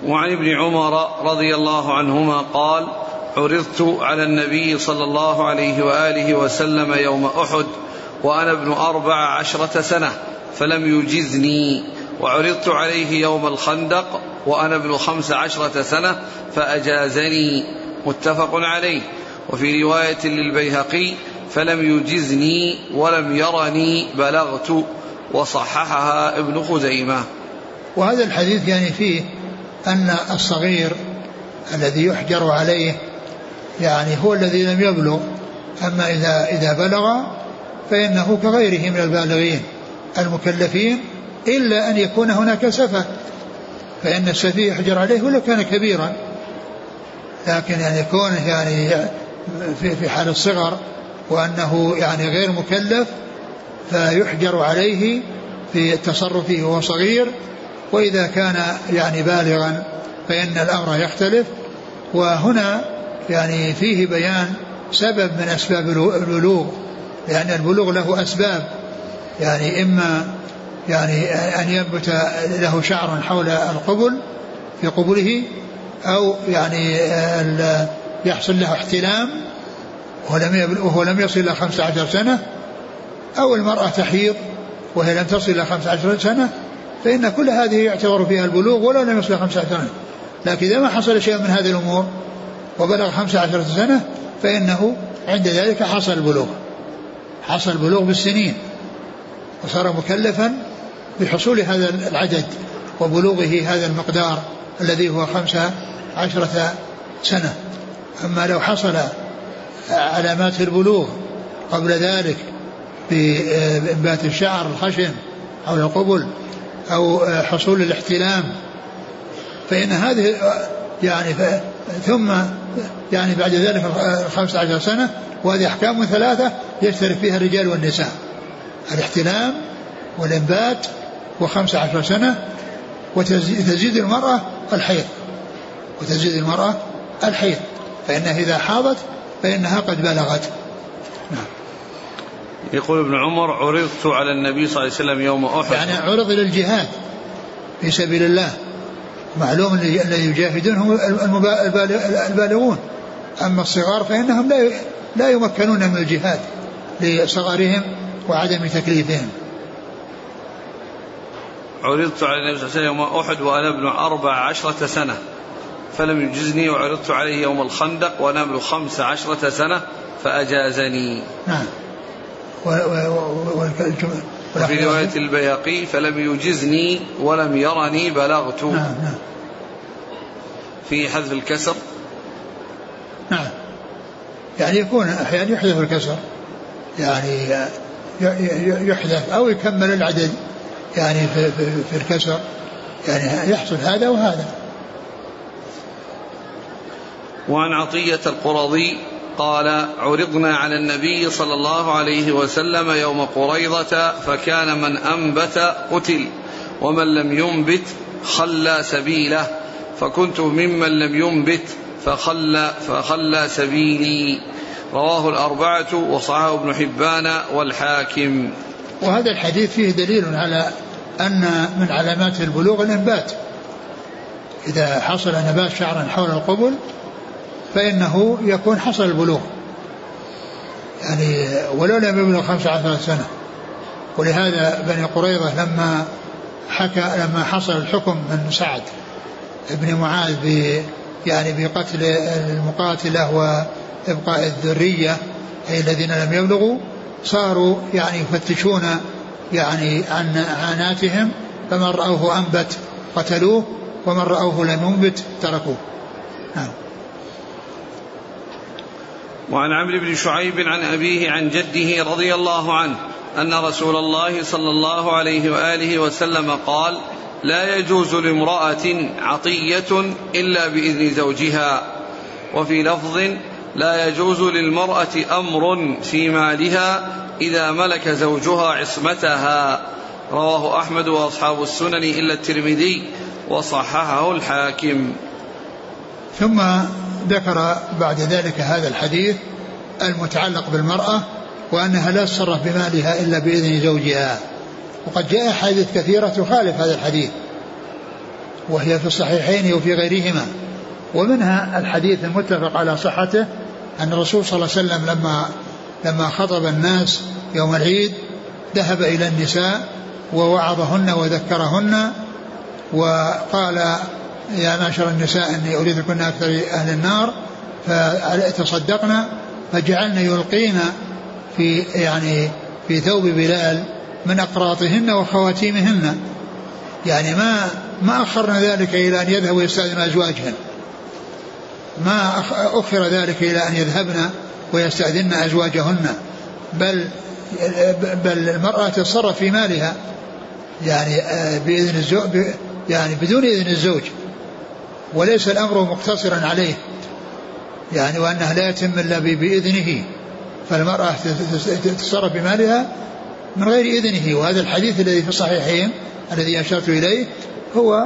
وعن ابن عمر رضي الله عنهما قال عرضت على النبي صلى الله عليه وآله وسلم يوم أحد وأنا ابن أربع عشرة سنة فلم يجزني وعرضت عليه يوم الخندق وأنا ابن خمس عشرة سنة فأجازني. متفق عليه. وفي رواية للبيهقي فلم يجزني ولم يرني بلغت. وصححها ابن خزيمة. وهذا الحديث يعني فيه أن الصغير الذي يحجر عليه يعني هو الذي لم يبلغ أما إذا إذا بلغ فإنه كغيره من البالغين المكلفين إلا أن يكون هناك سفة فإن السفيه يحجر عليه ولو كان كبيرا. لكن يعني كونه يعني في في حال الصغر وأنه يعني غير مكلف فيحجر عليه في تصرفه وهو صغير وإذا كان يعني بالغا فإن الأمر يختلف. وهنا يعني فيه بيان سبب من أسباب البلوغ لأن البلوغ له أسباب. يعني إما يعني أن ينبت له شعر حول القبل في قبله أو يعني يحصل له احتلام ولم وهو لم يصل إلى خمسة عشر سنة أو المرأة تحيض وهي لم تصل إلى خمسة عشر سنة فإن كل هذه يعتبر فيها البلوغ ولو لم يصل إلى خمسة عشر سنة. لكن إذا ما حصل شيء من هذه الأمور وبلغ خمسة عشر سنة فإنه عند ذلك حصل البلوغ. حصل البلوغ بالسنين. وصار مكلفا بحصول هذا العدد وبلوغه هذا المقدار الذي هو خمسة عشرة سنة. أما لو حصل علامات البلوغ قبل ذلك بإنبات الشعر الخشن أو القبل أو حصول الاحتلام فإن هذه يعني ثم يعني بعد ذلك الخمسة عشر سنة وهذه أحكام ثلاثة يشترك فيها الرجال والنساء الاحتلام والإنبات وخمسة عشر سنة وتزيد المرأة الحيض وتزيد المرأة الحيض فإنها إذا حاضت فإنها قد بلغت. نعم. يقول ابن عمر عرضت على النبي صلى الله عليه وسلم يوم أحد. يعني عرض للجهاد في سبيل الله. معلوم الذي يجاهدون هم البالغون. أما الصغار فإنهم لا لا يمكنون من الجهاد لصغرهم وعدم تكليفهم. عرضت على النبي صلى الله عليه وسلم يوم أحد وأنا ابن أربع عشرة سنة. فلم يجزني وعرضت عليه يوم الخندق وأنا ابن خمس عشرة سنة فأجازني. نعم. وفي رواية البيهقي فلم يجزني ولم يرني بلغت. نعم نعم. في حذف الكسر. نعم. يعني يكون أحيانا يحذف الكسر. يعني يحذف أو يكمل العدد. يعني في, في, في الكسر. يعني يحصل هذا وهذا. وعن عطية القرظي قال عرضنا على النبي صلى الله عليه وسلم يوم قريضة فكان من أنبت قتل ومن لم ينبت خلى سبيله فكنت ممن لم ينبت فخلى فخلى سبيلي. رواه الأربعة وصححه ابن حبان والحاكم. وهذا الحديث فيه دليل على أن من علامات البلوغ الإنبات. إذا حصل نبات شعرا حول القبل فإنه يكون حصل البلوغ. يعني ولو لم يبلغ خمسة عشر سنة. ولهذا بني قريظة لما حكى لما حصل الحكم من سعد بن معاذ ب يعني بقتل المقاتلة وإبقاء الذرية أي الذين لم يبلغوا صاروا يعني يفتشون يعني عن عاناتهم فمن رأوه أنبت قتلوه ومن رأوه لم ينبت تركوه. نعم. وعن عمرو بن شعيب عن أبيه عن جده رضي الله عنه أن رسول الله صلى الله عليه وآله وسلم قال لا يجوز لامرأة عطية إلا بإذن زوجها. وفي لفظ لا يجوز للمرأة أمر في مالها إذا ملك زوجها عصمتها رواه أحمد وأصحاب السنن إلا الترمذي وصححه الحاكم. ثم ذكر بعد ذلك هذا الحديث المتعلق بالمرأة وأنها لا تصرف بمالها إلا بإذن زوجها. وقد جاء حديث كثيرة تخالف هذا الحديث وهي في الصحيحين وفي غيرهما. ومنها الحديث المتفق على صحته أن الرسول صلى الله عليه وسلم لما لما خطب الناس يوم العيد ذهب إلى النساء ووعظهن وذكرهن وقال يا معشر النساء إني أريدكن أكثر أهل النار فتصدقنا فجعلنا يلقين في يعني في ثوب بلال من أقراطهن وخواتيمهن. يعني ما ما أخرنا ذلك إلى أن يذهبوا يستاذن أزواجهن. ما أخر ذلك إلى أن يذهبن ويستأذن أزواجهن. بل بل المرأة تتصرف في مالها. يعني آه، بإذن الزوج يعني بدون إذن الزوج. وليس الأمر مقتصرا عليه يعني وأنها لا يتم إلا بإذنه. فالمرأة تتصرف بمالها من غير إذنه. وهذا الحديث الذي في الصحيحين الذي أشرت إليه هو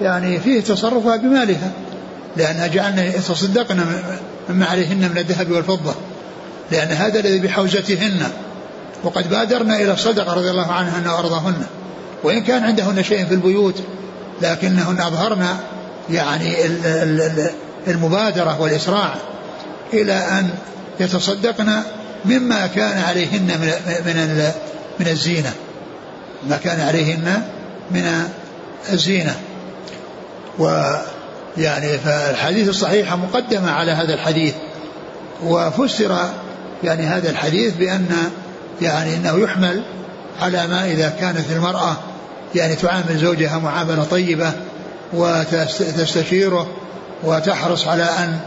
يعني فيه تصرفها بمالها لأنها جعلنا يتصدقن مما عليهن من الذهب والفضة لأن هذا الذي بحوزتهن وقد بادرنا إلى الصدقة رضي الله عنهن وأرضاهن وإن كان عندهن شيء في البيوت لكنهن أظهرن يعني المبادرة والإسراع إلى أن يتصدقن مما كان عليهن من من من الزينة. ما كان عليهن من الزينة. ويعني فالحديث الصحيحة مقدمة على هذا الحديث. وفسر يعني هذا الحديث بأن يعني أنه يحمل على ما إذا كانت المرأة يعني تعامل زوجها معاملة طيبة وتستشيره وتحرص على أن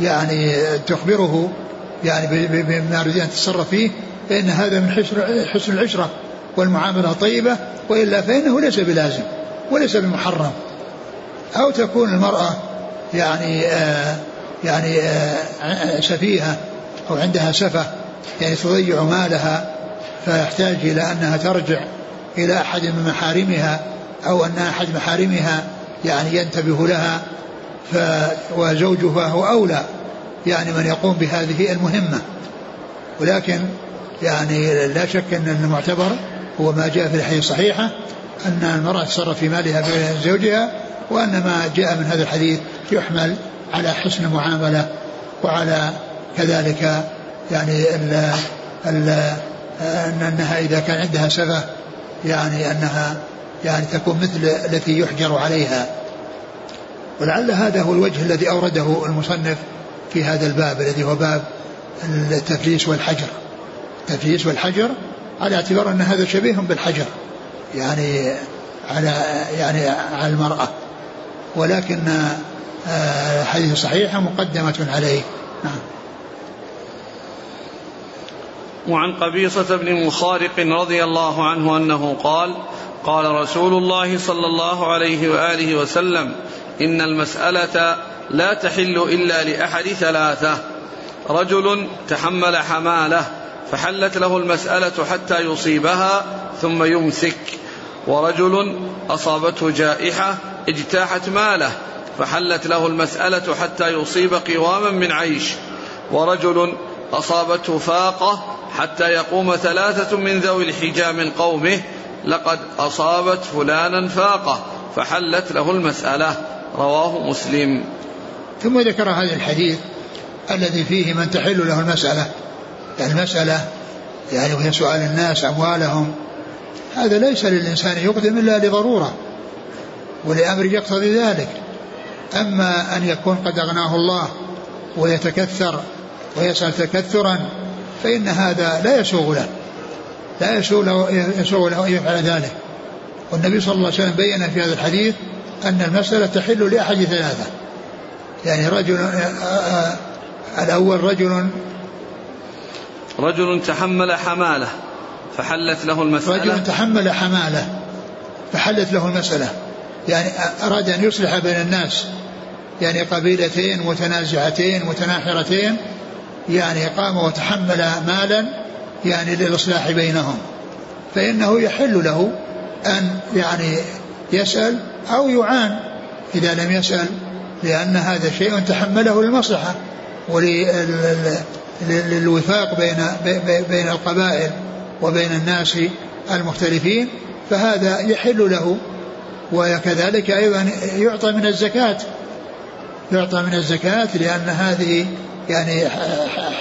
يعني تخبره يعني بما يريد أن تتصرف فيه فإن هذا من حسن العشرة والمعاملة الطيبة وإلا فإنه ليس بلازم وليس بمحرم. أو تكون المرأة يعني آه يعني آه سفيهة أو عندها سفة يعني تضيع مالها فيحتاج إلى أنها ترجع إلى أحد من محارمها أو أن أحد محارمها يعني ينتبه لها ف وزوجها هو أولى يعني من يقوم بهذه المهمة. ولكن يعني لا شك أن المعتبر هو ما جاء في الحديث الصحيحة أن المرأة تصرف في مالها بين زوجها وأن ما جاء من هذا الحديث يحمل على حسن المعاملة وعلى كذلك يعني ال ال أنها إذا كان عندها سفة يعني أنها يعني تكون مثل التي يحجر عليها. ولعل هذا هو الوجه الذي أورده المصنف في هذا الباب الذي هو باب التفليس والحجر. التفليس والحجر على اعتبار أن هذا شبيه بالحجر يعني على يعني على المرأة. ولكن آه، صحيحة مقدمة عليه. نعم. وعن قبيصة بن مخارق رضي الله عنه أنه قال قال رسول الله صلى الله عليه وآله وسلم إن المسألة لا تحل إلا لأحد ثلاثة. رجل تحمل حمالة فحلت له المسألة حتى يصيبها ثم يمسك. ورجل أصابته جائحة اجتاحت ماله فحلت له المسألة حتى يصيب قواما من عيش. ورجل أصابته فاقة حتى يقوم ثلاثة من ذوي الحجى من قومه لقد أصابت فلانا فاقة فحلت له المسألة. رواه مسلم. ثم ذكر هذا الحديث الذي فيه من تحل له المسألة. يعني المسألة يعني وهي سؤال الناس أموالهم. هذا ليس للإنسان يقدم إلا لضرورة ولأمر يقتضي ذلك. أما أن يكون قد أغناه الله ويتكثر ويسأل تكثرا فإن هذا لا يسوغ له. لا يسوغ له, يسوغ له أن يفعل ذلك. والنبي صلى الله عليه وسلم بين في هذا الحديث أن المسألة تحل لأحد ثلاثة. يعني رجل آه، آه، الأول رجل رجل تحمل حمالة فحلت له المسألة. رجل تحمل حمالة فحلت له المسألة. يعني أراد أن يصلح بين الناس. يعني قبيلتين متنازعتين متناحرتين. يعني قام وتحمل مالا يعني للإصلاح بينهم فإنه يحل له أن يعني يسأل أو يعان إذا لم يسأل لأن هذا شيء تحمله للمصلحة وللوفاق بين بين القبائل وبين الناس المختلفين فهذا يحل له وكذلك أيضا يعطى من الزكاة يعطى من الزكاة لأن هذه يعني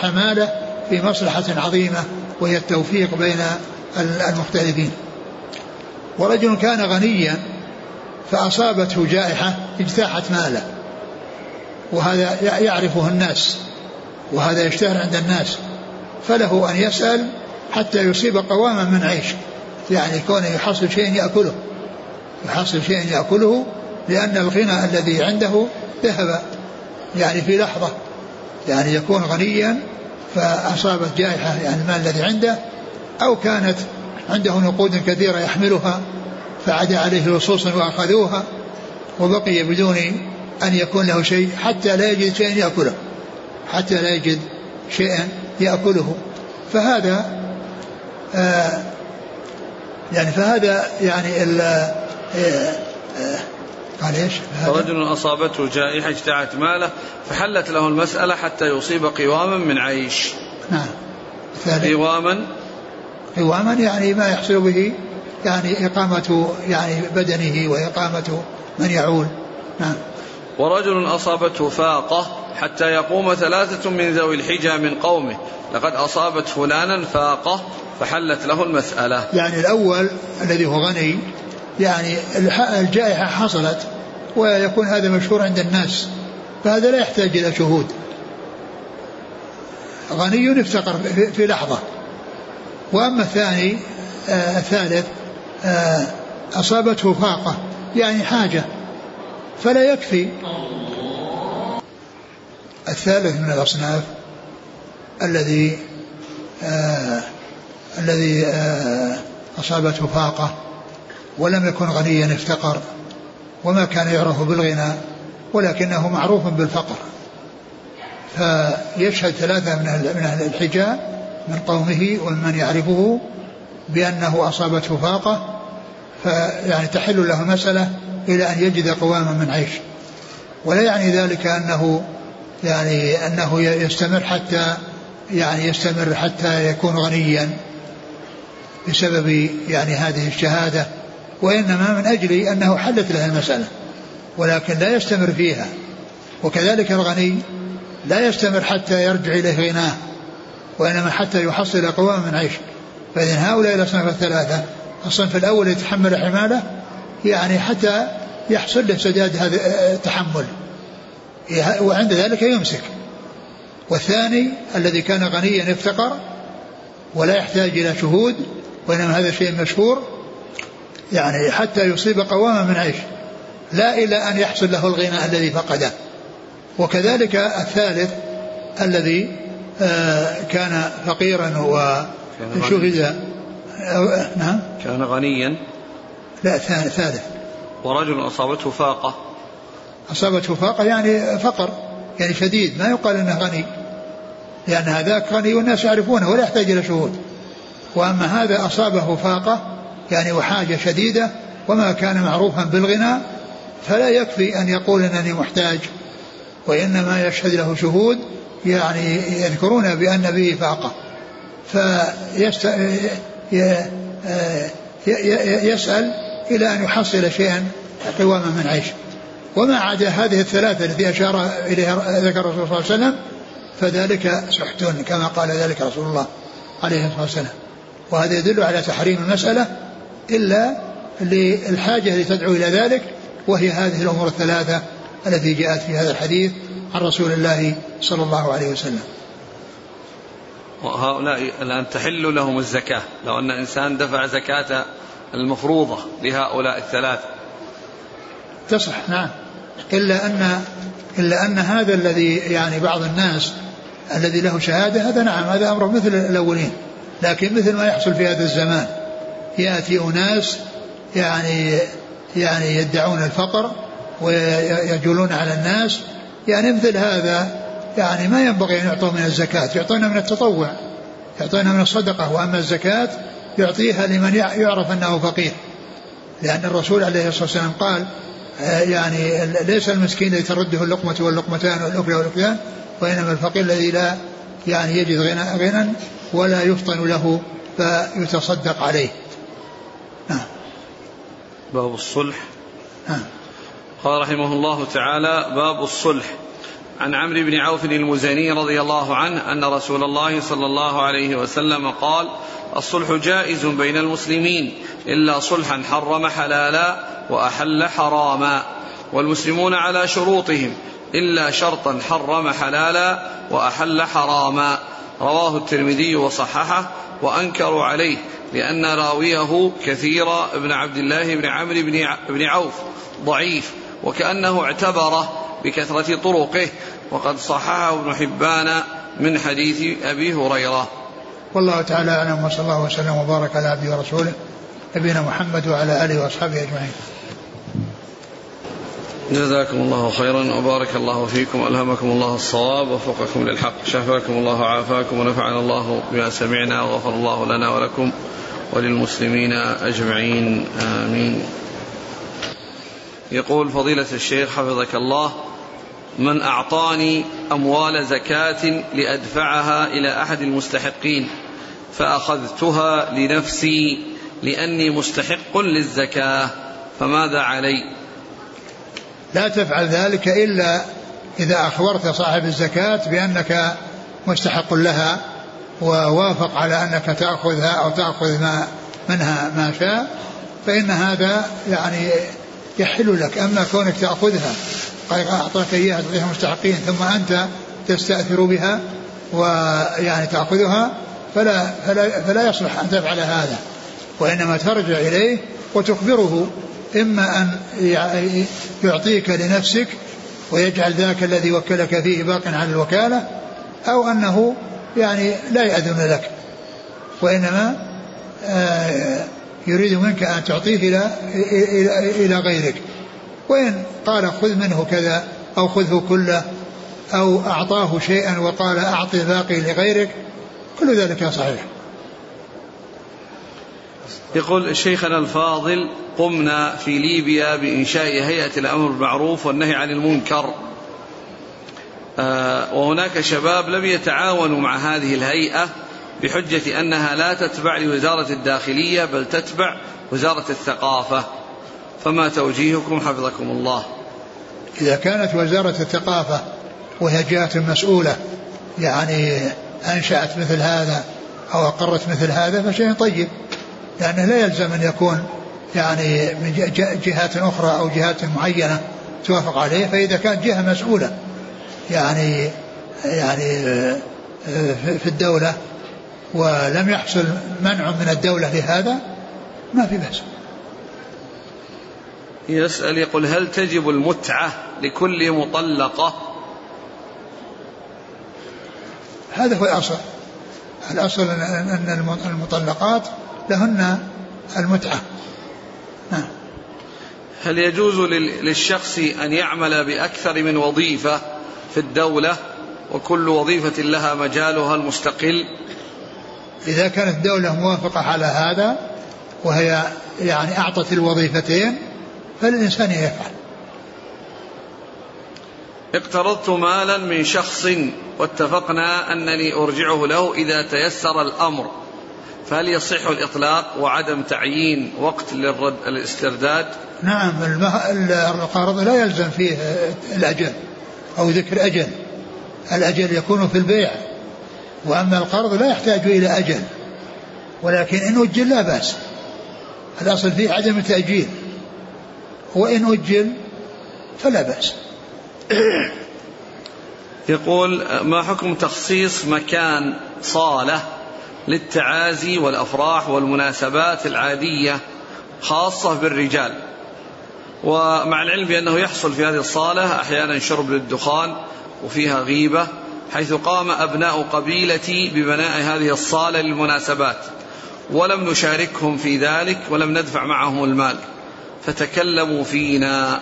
حمالة في مصلحة عظيمة وهي التوفيق بين المختلفين ورجل كان غنيا فأصابته جائحة اجتاحت ماله. وهذا يعرفه الناس وهذا يشتهر عند الناس. فله أن يسأل حتى يصيب قواما من عيش. يعني كونه يحصل شيء يأكله. يحصل شيء يأكله لأن الغنى الذي عنده ذهب يعني في لحظة. يعني يكون غنيا فأصابت جائحة يعني المال الذي عنده أو كانت عنده نقود كثيرة يحملها فعدا عليه لصوص وأخذوها وبقي بدون أن يكون له شيء حتى لا يجد شيئا يأكله حتى لا يجد شيئا يأكله. فهذا آه يعني فهذا يعني ال آه آه قال إيش؟ رجل أصابته جائحة اجتاحت ماله فحلت له المسألة حتى يصيب قواما من عيش. نعم. قواما قواما يعني ما يحصل به يعني إقامة يعني بدنه وإقامة من يعول نعم ورجل أصابته فاقة حتى يقوم ثلاثة من ذوي الحجى من قومه لقد أصابت فلانا فاقة فحلت له المسألة يعني الأول الذي هو غني يعني الجائحة حصلت ويكون هذا مشهور عند الناس فهذا لا يحتاج إلى شهود. غني افتقر في لحظة. وأما الثاني آه الثالث آه أصابته فاقة يعني حاجة فلا يكفي. الثالث من الأصناف الذي آه الذي آه أصابته فاقة ولم يكن غنيا افتقر وما كان يعرف بالغنى ولكنه معروف بالفقر. فيشهد ثلاثة من من أهل الحجاب من قومه ومن يعرفه بأنه أصابته فاقة فيعني تحل له المسألة إلى أن يجد قواما من عيش. ولا يعني ذلك أنه يعني أنه يستمر حتى يعني يستمر حتى يكون غنيا بسبب يعني هذه الشهادة. وإنما من أجل أنه حلت له المسألة ولكن لا يستمر فيها. وكذلك الغني لا يستمر حتى يرجع إليه غناه وإنما حتى يحصل قوام من عيش. فإذن هؤلاء الأصناف الثلاثة الصنف الأول يتحمل حماله يعني حتى يحصل له سداد هذا التحمل وعند ذلك يمسك. والثاني الذي كان غنيا افتقر ولا يحتاج إلى شهود وإنما هذا شيء مشهور يعني حتى يصيب قواما من عيش. لا إلى أن يحصل له الغنى الذي فقده. وكذلك الثالث الذي آه، كان فقيرا وشهد نعم. كان غنيا. لا ثالث. ورجل أصابته فاقة. أصابته فاقة يعني فقر يعني شديد. ما يقال أنه غني. لأن هذاك غني والناس يعرفونه ولا يحتاج إلى شهود. وأما هذا أصابه فاقة يعني وحاجة شديدة وما كان معروفا بالغنى فلا يكفي أن يقول أنني محتاج وإنما يشهد له شهود يعني يذكرون بأن به فاقة. فيسأل إلى أن يحصل شيئا قواما من عيش. وما عدا هذه الثلاثة التي أشار إليها ذكر الرسول صلى الله عليه وسلم فذلك سحت كما قال ذلك رسول الله عليه الصلاة والسلام. وهذا يدل على تحريم المسألة إلا للحاجة التي تدعو إلى ذلك وهي هذه الأمور الثلاثة التي جاءت في هذا الحديث عن رسول الله صلى الله عليه وسلم. وهؤلاء الآن تحل لهم الزكاة. لو أن إنسان دفع زكاة المفروضة لهؤلاء الثلاثة تصح نعم. إلا أن إلا أن هذا الذي يعني بعض الناس الذي له شهادة هذا نعم هذا أمر مثل الأولين لكن مثل ما يحصل في هذا الزمان. يأتي أناس يعني يعني يدعون الفقر ويجولون على الناس. يعني مثل هذا يعني ما ينبغي أن يعطوا من الزكاة يعطونا من التطوع يعطونا من الصدقة. وأما الزكاة يعطيها لمن يعرف أنه فقير. لأن الرسول عليه الصلاة والسلام قال آه، يعني ليس المسكين الذي ترده اللقمة واللقمتان والأكلة والأكلان وإنما الفقير الذي لا يعني يجد غنى, غنى ولا يفطن له فيتصدق عليه. باب الصلح. نعم قال رحمه الله تعالى باب الصلح. عن عمرو بن عوف المزني رضي الله عنه أن رسول الله صلى الله عليه وسلم قال الصلح جائز بين المسلمين إلا صلحا حرم حلالا وأحل حراما. والمسلمون على شروطهم إلا شرطا حرم حلالا وأحل حراما. رواه الترمذي وصححه وأنكروا عليه لأن راويه كثير بن عبد الله بن عمرو بن عوف ضعيف وكأنه اعتبره بكثرة طرقه وقد صححه ابن حبان من حديث أبي هريرة. والله تعالى أعلم وصلى الله وسلم وبارك على عبده ورسوله نبينا محمد وعلى آله وأصحابه أجمعين. جزاكم الله خيرا وبارك الله فيكم ألهمكم الله الصواب ووفقكم للحق. شفاكم الله وعافاكم ونفعنا الله بما سمعنا وغفر الله لنا ولكم وللمسلمين أجمعين آمين. يقول فضيلة الشيخ حفظك الله من أعطاني أموال زكاة لأدفعها إلى أحد المستحقين فأخذتها لنفسي لأني مستحق للزكاة فماذا علي؟ لا تفعل ذلك إلا إذا أخبرت صاحب الزكاة بأنك مستحق لها ووافق على أنك تأخذها أو تأخذ ما منها ما شاء فإن هذا يعني يحل لك. أما كونك تأخذها قال أعطاك إياها تعطيها مستحقين ثم أنت تستأثر بها ويعني تأخذها فلا, فلا, فلا يصلح أن تفعل هذا وإنما ترجع إليه وتخبره. إما أن يعطيك لنفسك ويجعل ذاك الذي وكلك فيه باق على الوكالة أو أنه يعني لا يأذن لك. وإنما آه، يريد منك أن تعطيه إلى إلى غيرك. وإن قال خذ منه كذا أو خذه كله أو أعطاه شيئا وقال أعطي الباقي لغيرك كل ذلك صحيح. يقول شيخنا الفاضل قمنا في ليبيا بإنشاء هيئة الأمر بالمعروف والنهي عن المنكر. آه، وهناك شباب لم يتعاونوا مع هذه الهيئة بحجة أنها لا تتبع لوزارة الداخلية بل تتبع وزارة الثقافة. فما توجيهكم؟ حفظكم الله. إذا كانت وزارة الثقافة وهي جهة مسؤولة يعني أنشأت مثل هذا أو أقرت مثل هذا فشيء طيب. لأنه لا يلزم أن يكون يعني من جهات أخرى أو جهات معينة توافق عليه فإذا كانت جهة مسؤولة يعني يعني في الدولة ولم يحصل منع من الدولة لهذا ما في بأس. يسأل يقول هل تجب المتعة لكل مطلقة؟ هذا هو الأصل. الأصل أن المطلقات لهن المتعة. نعم. هل يجوز للشخص أن يعمل بأكثر من وظيفة في الدولة وكل وظيفة لها مجالها المستقل؟ إذا كانت الدولة موافقة على هذا وهي يعني أعطت الوظيفتين فالإنسان يفعل. اقترضت مالا من شخص واتفقنا أنني أرجعه له إذا تيسر الأمر. فهل يصح الإطلاق وعدم تعيين وقت للرد الاسترداد نعم القرض لا يلزم فيه الأجل أو ذكر أجل. الأجل يكون في البيع. وأما القرض لا يحتاج إلى أجل. ولكن إن أجل لا بأس. الأصل فيه عدم التأجيل. وإن أجل فلا بأس. يقول ما حكم تخصيص مكان صالة للتعازي والأفراح والمناسبات العادية خاصة بالرجال ومع العلم بأنه يحصل في هذه الصالة أحيانا شرب للدخان وفيها غيبة حيث قام أبناء قبيلتي ببناء هذه الصالة للمناسبات ولم نشاركهم في ذلك ولم ندفع معهم المال فتكلموا فينا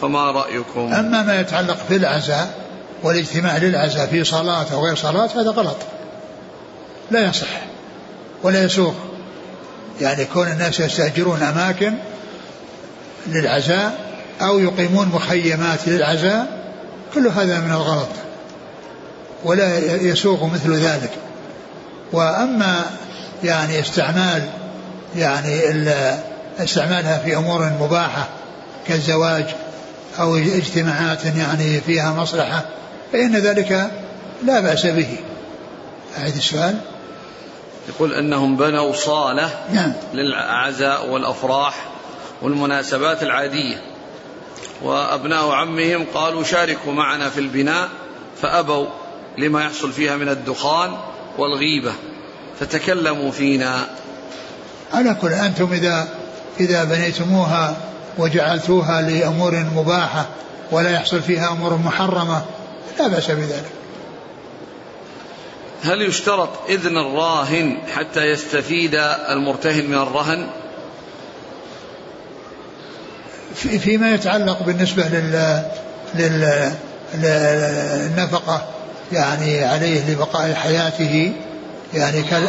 فما رأيكم؟ أما ما يتعلق في العزاء والإجتماع للعزاء في صلاة أو غير صلاة هذا غلط. لا يصح ولا يسوق. يعني كون الناس يستأجرون أماكن للعزاء أو يقيمون مخيمات للعزاء كل هذا من الغلط. ولا يسوق مثل ذلك. وأما يعني استعمال يعني استعمالها في أمور مباحة كالزواج أو اجتماعات يعني فيها مصلحة فإن ذلك لا بأس به. أعيد السؤال. يقول أنهم بنوا صالة نعم. للعزاء والأفراح والمناسبات العادية. وأبناء عمهم قالوا شاركوا معنا في البناء فأبوا لما يحصل فيها من الدخان والغيبة. فتكلموا فينا. على كل أنتم إذا إذا بنيتموها وجعلتوها لأمور مباحة ولا يحصل فيها أمور محرمة لا بأس بذلك. هل يشترط إذن الراهن حتى يستفيد المرتهن من الرهن؟ فيما يتعلق بالنسبة لل للنفقة يعني عليه لبقاء حياته يعني كال